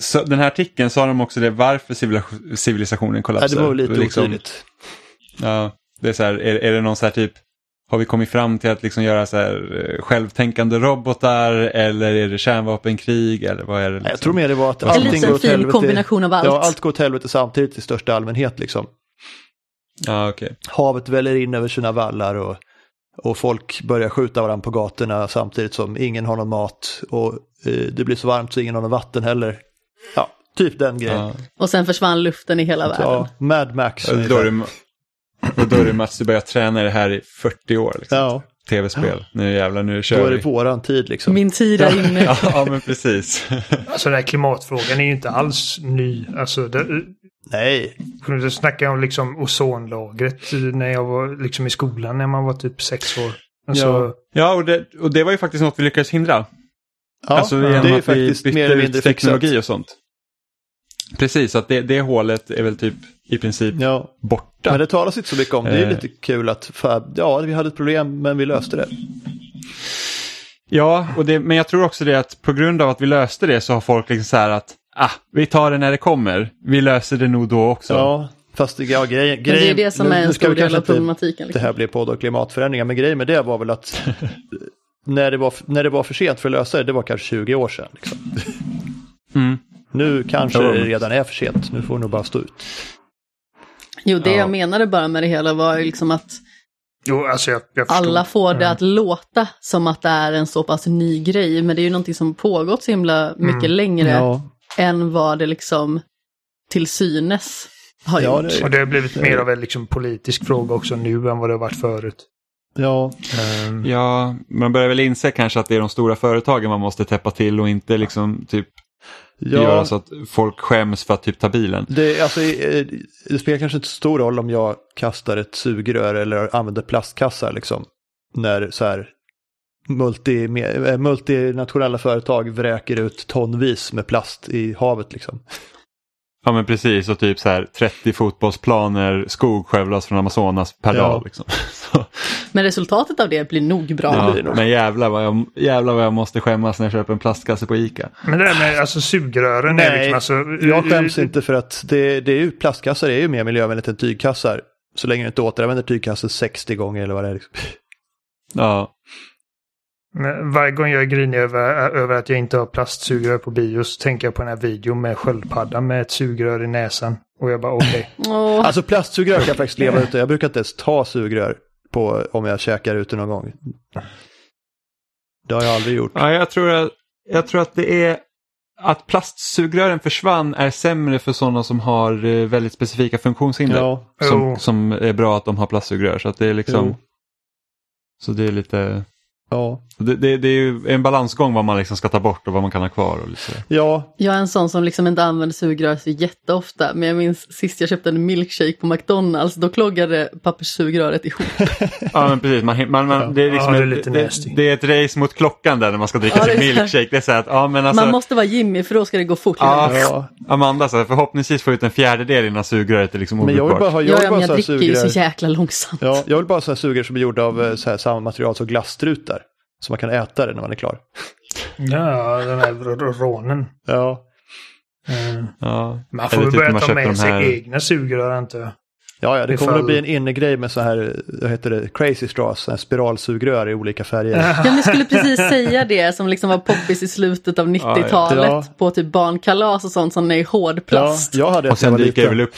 så den här artikeln sa de också det varför civilisationen kollapsar. det var lite Liksom- otydligt. Ja, Det är, så här, är, är det någon så här typ, har vi kommit fram till att liksom göra så här eh, självtänkande robotar eller är det kärnvapenkrig eller vad är det? Liksom? Jag tror mer det var att En En allting går åt fin helvete. kombination av allt. Ja, allt går åt helvete samtidigt i största allmänhet liksom. Ja, okej. Havet väller in över sina vallar och, och folk börjar skjuta varandra på gatorna samtidigt som ingen har någon mat och eh, det blir så varmt så ingen har någon vatten heller. Ja, typ den grejen. Ja. Och sen försvann luften i hela världen. Ja, Mad Max. Och Då är det, och då är det Mats, du börjar träna det här i 40 år. Liksom. Ja, Tv-spel. Nu jävlar, nu då kör är det vi. våran tid liksom. Min tid är inne. Ja, ja, men precis. Alltså den här klimatfrågan är ju inte alls ny. Alltså det, Nej, det snackar jag om liksom ozonlagret när jag var liksom i skolan när man var typ sex år. Alltså, Ja. Ja, och det, och det var ju faktiskt något vi lyckades hindra. ja, alltså det genom är ju att vi faktiskt bytte mer eller ut mindre teknologi fixat. och sånt. Precis, så att det, det hålet är väl typ i princip Ja, borta. men det talas inte så mycket om. Det är Eh. lite kul att, fan, ja, vi hade ett problem men vi löste det. Ja, och det, men jag tror också det att på grund av att vi löste det så har folk liksom så här att ah, vi tar det när det kommer. Vi löser det nog då också. Ja, fast det, ja, grejen, Men det är det som nu- är nu en ska stor vi del av problematiken. Det Liksom. här blir podd och klimatförändringar, men grejen med det var väl att när det var, när det var för sent för att lösa det, det var kanske 20 år sedan. Liksom. Mm. Nu kanske det redan är för sent, nu får det nog bara stå ut. Jo, det Ja. jag menade bara med det hela var ju liksom att jo, alltså jag, jag alla får det att låta som att det är en så pass ny grej, men det är ju någonting som pågått så himla mycket Mm. längre Ja, än vad det liksom till synes har Ja, gjort. det- Och det har blivit mer av en liksom politisk fråga också nu än vad det har varit förut. ja, Ehm, Ja, man börjar väl inse kanske att det är de stora företagen man måste täppa till och inte liksom typ göra ja. så att folk skäms för att typ ta bilen. Det, alltså, det spelar kanske inte så stor roll om jag kastar ett sugrör eller använder plastkassar liksom. När så här multi, eh, multinationella företag vräker ut tonvis med plast i havet liksom. Ja men precis och typ så här 30 fotbollsplaner skog skövlas från Amazonas per Ja. dag. Liksom. Men resultatet av det blir nog bra. ja, blir det nog. men jävlar vad, jag, jävlar vad jag måste skämmas när jag köper en plastkasse på ICA. Men det där med alltså sugrören är Nej, liksom alltså... Jag skäms inte för att det, det är ju, plastkassar är ju mer miljövänligt än tygkassar. Så länge du inte återanvänder tygkassar 60 gånger eller vad det är. Liksom. Ja, Men varje gång jag är grinig över, över att jag inte har plastsugrör på bio så tänker jag på den här videon med sköldpaddan med ett sugrör i näsan. Och jag bara okej. Åh, Alltså plastsugrör kan jag faktiskt leva ute. Jag brukar inte ens ta sugrör på, om jag käkar ute någon gång. Det har jag aldrig gjort. ja jag, tror att, jag tror att det är att plastsugrören försvann är sämre för sådana som har eh, väldigt specifika funktionshinder. Ja, Som, Jo. som är bra att de har plastsugrör. Så att det är liksom... Jo. Så det är lite... ja, Det, det, det är en balansgång vad man liksom ska ta bort och vad man kan ha kvar. Och lite. ja, Jag är en sån som liksom inte använder sugrör så jätteofta, men jag minns sist jag köpte en milkshake på McDonalds, då kloggade papperssugröret ihop. Ja men precis, man, man, man, det, är liksom Ja, det är ett- lite det, det är ett race mot klockan där när man ska dricka Ja, sin milkshake. Det är så att, ja men alltså, Man måste vara Jimmy för då ska det gå fort. Ja. ja. Amanda, så här, förhoppningsvis får ut en fjärdedel innan sugröret är liksom Men jag vill bara obrukbart. ha, jag Ja, vill ja, bara jag dricker ju så sugrör. jäkla långsamt. Ja, jag vill bara ha sugrör som är gjorda av eh, så här, samma material som glasstrutar. Så man kan äta det när man är klar. Ja, den här rånen. Ja, Ehm, Ja. Man får Eller väl typ börja ta med de sig här- egna sugrör antar jag. ja, ja det kommer Ifall- att bli en innegrej med så här, vad heter det, crazy straws, spiralsugrör i olika färger. Ja, men jag skulle precis säga det som liksom var poppis i slutet av 90-talet Ja. på typ barnkalas och sånt som är i hård Ja, jag hade Och sen dyker det väl upp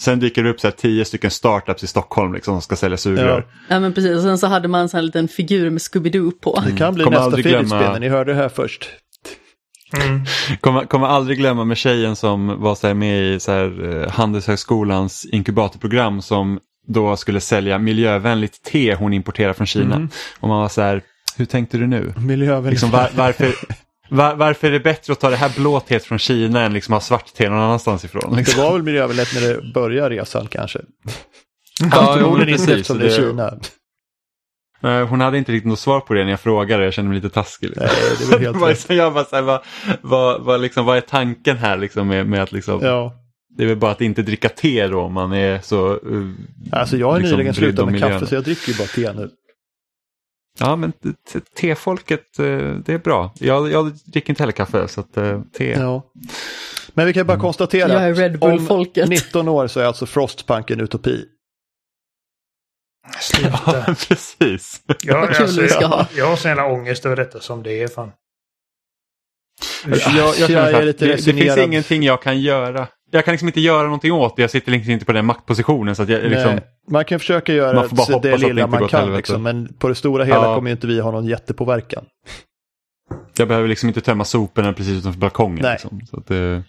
Sen dyker det upp så här tio stycken startups i Stockholm liksom, som ska sälja sugrör. Ja men precis, och sen så hade man en sån här liten figur med Scooby-Doo på. Det kan bli Kommer nästa aldrig Philips glömma- spinner, ni hörde det här först. Mm. Kommer, kommer aldrig glömma med tjejen som var så här med i så här, eh, Handelshögskolans inkubatorprogram som då skulle sälja miljövänligt te hon importerar från Kina. Mm. Och man var så här, hur tänkte du nu? Miljövänligt. Liksom, var, varför, var, varför är det bättre att ta det här blå teet från Kina än liksom ha svart te någon annanstans ifrån? Det Liksom? var väl miljövänligt när det började resan kanske. Ja, jo, precis. eftersom det är det- Kina. Nej, Hon hade inte riktigt något svar på det när jag frågade. Jag kände mig lite taskig. Liksom. Nej, det är väl helt Vad är- rätt. så jag bara så här, vad, vad, vad, liksom, vad är tanken här liksom, med, med att liksom, Ja. det är väl bara att inte dricka te då om man är så... Uh, Alltså jag har Liksom nyligen slutat med miljön. kaffe så jag dricker ju bara te nu. Ja men te- tefolket, eh, det är bra. Jag, jag dricker inte heller kaffe så att eh, te. Ja. Men vi kan bara konstatera Jag är Red att om Bull-folket. 19 år så är alltså Frostpunk en utopi. Sluta. Ja, precis. Jag, Vad kul vi ska jag, ha. jag har sån jävla ångest över detta som det är fan. Jag, jag, Jag känner så är lite det, det finns ingenting jag kan göra. Jag kan liksom inte göra någonting åt det. Jag sitter liksom inte på den maktpositionen. Så att jag, liksom, Nej, man kan försöka göra Man får bara så hoppas det att det lilla inte går man kan, helvete. liksom, men på det stora hela Ja. kommer ju inte vi ha någon jättepåverkan. jag behöver liksom inte tömma soporna precis utanför balkongen. Nej. Liksom, så att, det-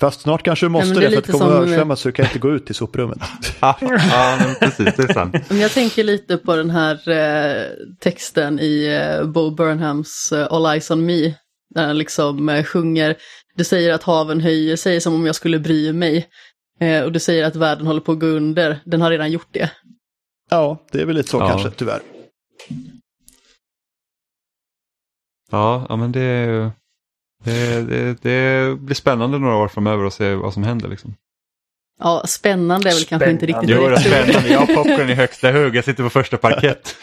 Fast snart kanske du måste men det det, för att det kommer som- översvämmas så du kan inte gå ut till soprummet. ja, ja, men precis. Det är sant. Jag tänker lite på den här eh, texten i eh, Bo Burnhams eh, All Eyes On Me. Där han liksom eh, sjunger, du säger att haven höjer sig som om jag skulle bry mig. Eh, och du säger att världen håller på att gå under, den har redan gjort det. Ja, det är väl lite så Ja. kanske, tyvärr. Ja, ja men det, det, det, det blir spännande några år framöver att se vad som händer. Liksom. Ja, spännande är väl kanske inte Spännande. riktigt Jo, det är rätt spännande. Jag har popcorn i högsta hugg. Jag sitter på första parkett.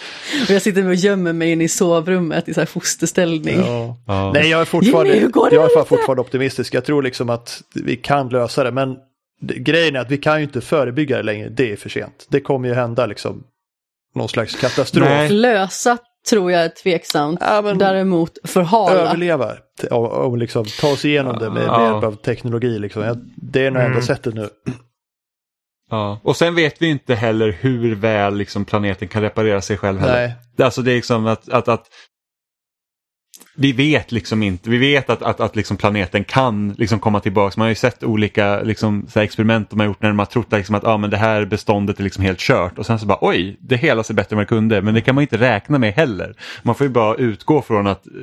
Och jag sitter och gömmer mig inne i sovrummet i så här fosterställning. Ja. Ja. Nej, jag är fortfarande, Jimmy, jag är fortfarande optimistisk. Jag tror liksom att vi kan lösa det, men det, grejen är att vi kan ju inte förebygga det längre. Det är för sent. Det kommer ju hända liksom någon slags katastrof. Nej. Lösa tror jag är tveksamt. Ja, men- Däremot förhala. Överleva och, och liksom ta oss igenom det med, med Ja. hjälp av teknologi. Liksom. Det är nog enda Mm. sättet nu. Ja. Och sen vet vi inte heller hur väl liksom, planeten kan reparera sig själv heller. Nej, Det- Alltså det är liksom att, att, att vi vet liksom inte, vi vet att, att, att liksom planeten kan liksom komma tillbaka. Man har ju sett olika liksom, så här experiment de har gjort när de har trott liksom att ah, men det här beståndet är liksom helt kört och sen så bara oj, det hela sig bättre än vad det kunde. Men det kan man inte räkna med heller. Man får ju bara utgå från att eh,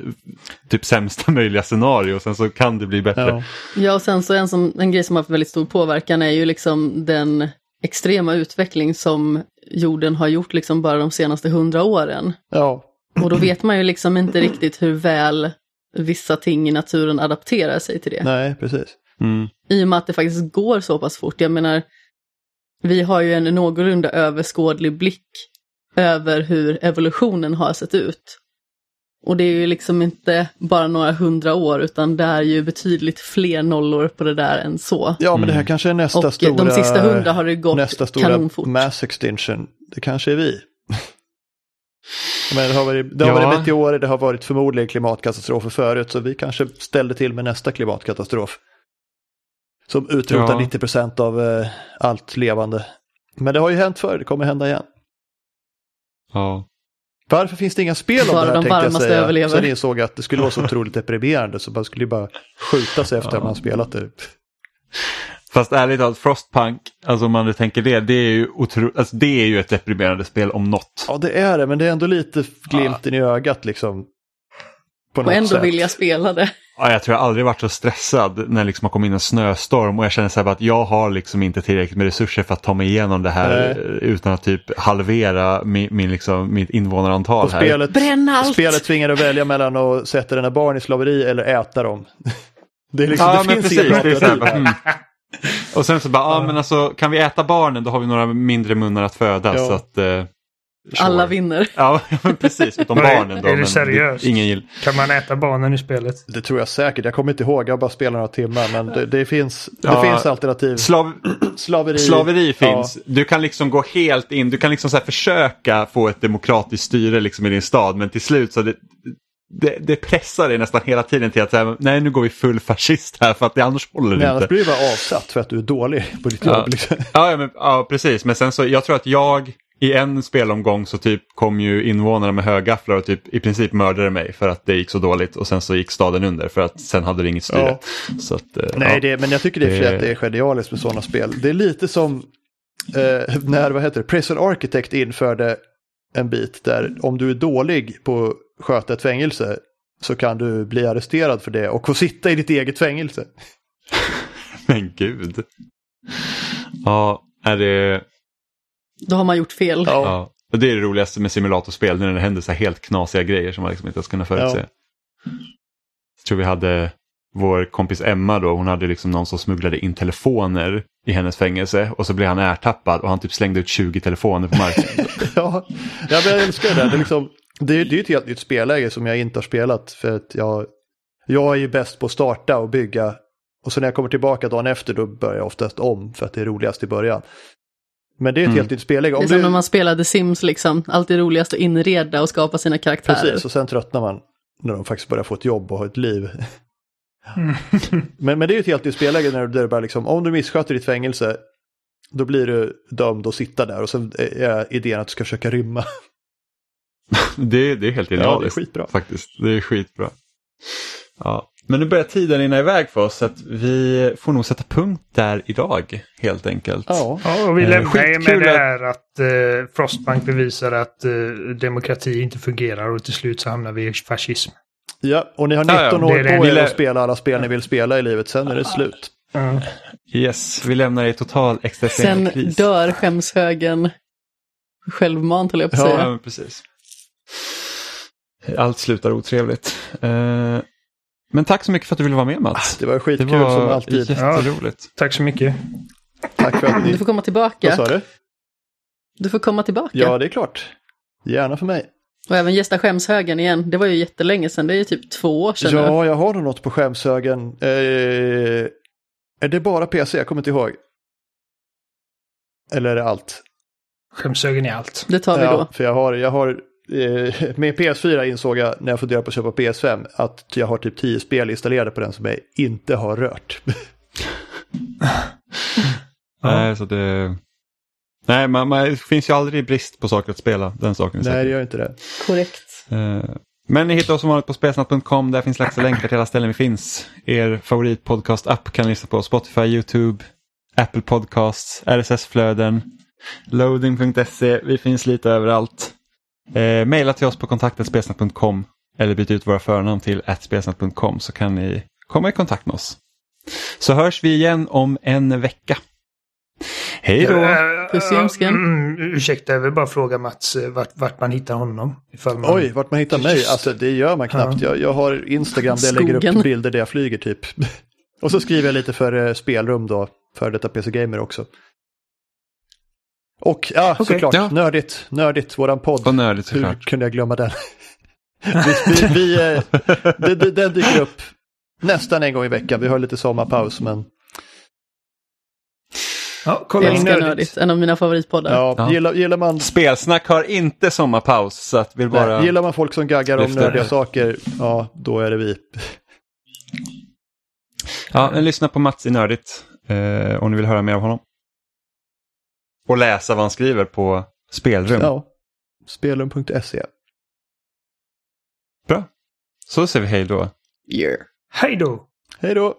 typ sämsta möjliga scenario och sen så kan det bli bättre. ja. Ja, och sen så en, som, en grej som har haft väldigt stor påverkan är ju liksom den extrema utveckling som jorden har gjort liksom bara de senaste hundra åren. ja. Och då vet man ju liksom inte riktigt hur väl vissa ting i naturen adapterar sig till det. Nej, precis. Mm. I och med att det faktiskt går så pass fort. Jag menar, vi har ju en någorlunda överskådlig blick över hur evolutionen har sett ut. Och det är ju liksom inte bara några hundra år, utan det är ju betydligt fler nollor på det där än så. Ja, men det här Mm. kanske är nästa Och stora... de sista hundra har det gått nästa stora kanonfort. mass extinction. Det kanske är vi. Men det har varit, det har Ja. varit meteorer, det har varit förmodligen klimatkatastrofer förut, så vi kanske ställde till med nästa klimatkatastrof. Som utrotar Ja. 90 procent av eh, allt levande. Men det har ju hänt förr, det kommer hända igen. Ja. Varför finns det inga spel om Bara det här de tänkte jag säga. överlever. Sen insåg jag att det skulle vara så otroligt deprimerande så man skulle ju bara skjuta sig efter att man har spelat det. Fast ärligt talat, Frostpunk, alltså om man nu tänker det, det är ju, otro, alltså, det är ju ett deprimerande spel om något. Ja, det är det, men det är ändå lite glimten i ögat liksom. På något Och ändå sätt. vill jag spela det. Ja, jag tror jag aldrig varit så stressad när liksom har kommit in en snöstorm och jag känner så här att jag har liksom inte tillräckligt med resurser för att ta mig igenom det här Nej. utan att typ halvera min, min liksom, mitt invånarantal Och här. spelet, Bränn allt! spelet tvingar att välja mellan att sätta dina barn i slaveri eller äta dem. Det, är liksom, Ja, det finns precis. bara, alternativ. Och sen så bara, ja men alltså kan vi äta barnen då har vi några mindre munnar att föda. Ja. Så att, eh, Alla vinner. Ja, precis. Utom barnen då. är du men seriös? Det, ingen gill. Kan man äta barnen i spelet? Det tror jag säkert. Jag kommer inte ihåg, jag har bara spelat några timmar. Men det, det, finns, det Ja. finns alternativ. Slav, Slaveri. Slaveri finns. Ja. Du kan liksom gå helt in, du kan liksom så här försöka få ett demokratiskt styre liksom i din stad men till slut så det, det, det pressar dig nästan hela tiden till att säga nej nu går vi full fascist här för att det annars håller det annars inte. blir du bara avsatt för att du är dålig på ditt Ja. jobb. Liksom. Ja, ja, men, ja precis men sen så jag tror att jag i en spelomgång så typ kom ju invånarna med högafflar och typ i princip mördade mig för att det gick så dåligt och sen så gick staden under för att sen hade det inget styre. Så att, eh, Nej, ja. det, men jag tycker det är Det- att det är genialiskt med sådana spel. Det är lite som eh, när, vad heter det, Prison Architect införde en bit där om du är dålig på sköta ett fängelse så kan du bli arresterad för det och få sitta i ditt eget fängelse. Men gud. Ja, är det... Då har man gjort fel. Ja, Ja. Och det är det roligaste med simulatorspel när det händer så här helt knasiga grejer som man liksom inte ens kunnat förutse. Ja. Jag tror vi hade vår kompis Emma då, hon hade liksom någon som smugglade in telefoner i hennes fängelse och så blev han ertappad och han typ slängde ut 20 telefoner på marken. ja. jag älskar det där. Det är, liksom, det, är, det är ett helt nytt spelläge som jag inte har spelat för att jag, jag är ju bäst på att starta och bygga och så när jag kommer tillbaka dagen efter då börjar jag oftast om för att det är roligast i början. Men det är ett Mm. helt nytt spelläge. Det Om är som du, när man spelade Sims, liksom. alltid roligast att inreda och skapa sina karaktärer. Precis, och sen tröttnar man när de faktiskt börjar få ett jobb och ha ett liv. men, men det är ju ett helt nytt spelläge när du, där du bara liksom, om du missköter ditt fängelse, då blir du dömd att sitta där och sen är idén att du ska försöka rymma. Det, det är helt Ja, det är genialiskt skitbra. faktiskt. Det är skitbra. Ja. Men nu börjar tiden rinna iväg för oss så att vi får nog sätta punkt där idag helt enkelt. Ja, Ja, och vi Eh, lämnar ju med det här att eh, Frostbank bevisar att eh, demokrati inte fungerar och till slut så hamnar vi i fascism. ja och ni har Ja, ja, 19 det år på er att spela alla spel ni vill spela i livet, sen är det slut. Ja. Yes, vi lämnar i total existentiell Sen kris. dör skämshögen självmant, höll jag på att Ja. säga. Ja, men precis. Allt slutar otrevligt. Eh, men tack så mycket för att du ville vara med Mats. Det var Det skitkul var som alltid. jätteroligt. Tack så mycket. Tack för att Du ni... får komma Vad tillbaka. sa du? Du får komma tillbaka. Ja, det är klart. Gärna för mig. Och även gästa skämshögen igen. Det var ju jättelänge sedan, det är ju typ två år sedan nu. Ja, jag har nog något på skämshögen. Eh, är det bara PC? Jag kommer inte ihåg. Eller är det allt? Skämshögen i allt. Det tar vi då. Ja, för jag har, jag har med PS4 insåg jag när jag funderade på att köpa PS5 att jag har typ 10 spel installerade på den som jag inte har rört. Nej, så det... Nej, man, man, det finns ju aldrig brist på saker att spela. Den saken Nej, det gör inte det. Korrekt. Eh, Men ni hittar oss som vanligt på spelsnack.com. Där finns lagda länkar till alla ställen vi finns. Er favoritpodcast-app kan ni lyssna på Spotify, YouTube, Apple Podcasts, RSS-flöden, loading.se. Vi finns lite överallt. Eh, maila till oss på kontaktetspelsnack.com eller byt ut våra förnamn till spelsnack.com så kan ni komma i kontakt med oss. Så hörs vi igen om en vecka. Hej då! Eh, Puss i ljumsken. Mm, ursäkta, jag vill bara fråga Mats eh, vart, vart man hittar honom. Ifall man... Oj, vart man hittar mig? Alltså det gör man knappt. Jag, jag har Instagram där jag lägger upp bilder där jag flyger typ. Och så skriver jag lite för eh, spelrum då, för detta PC Gamer också. Och ja, Okej, såklart, ja. nördigt, nördigt, våran podd. Och nördigt Hur såklart. kunde jag glömma den? vi, vi, vi, eh, det- det- den dyker upp nästan en gång i veckan. Vi har lite sommarpaus, men Ja, kolla in nördigt. nördigt, en av mina favoritpoddar. ja, Ja. Gillar, gillar, man, Spelsnack har inte sommarpaus så att vill bara... nej, gillar man folk som gaggar om nördiga saker, ja, då är det vi. Ja, men lyssna på Mats i Nördigt eh, om ni vill höra mer av honom. Och läsa vad han skriver på Spelrum. Ja, spelrum.se. Bra. Så säger vi hej då. Yeah. Hej då! Hej då!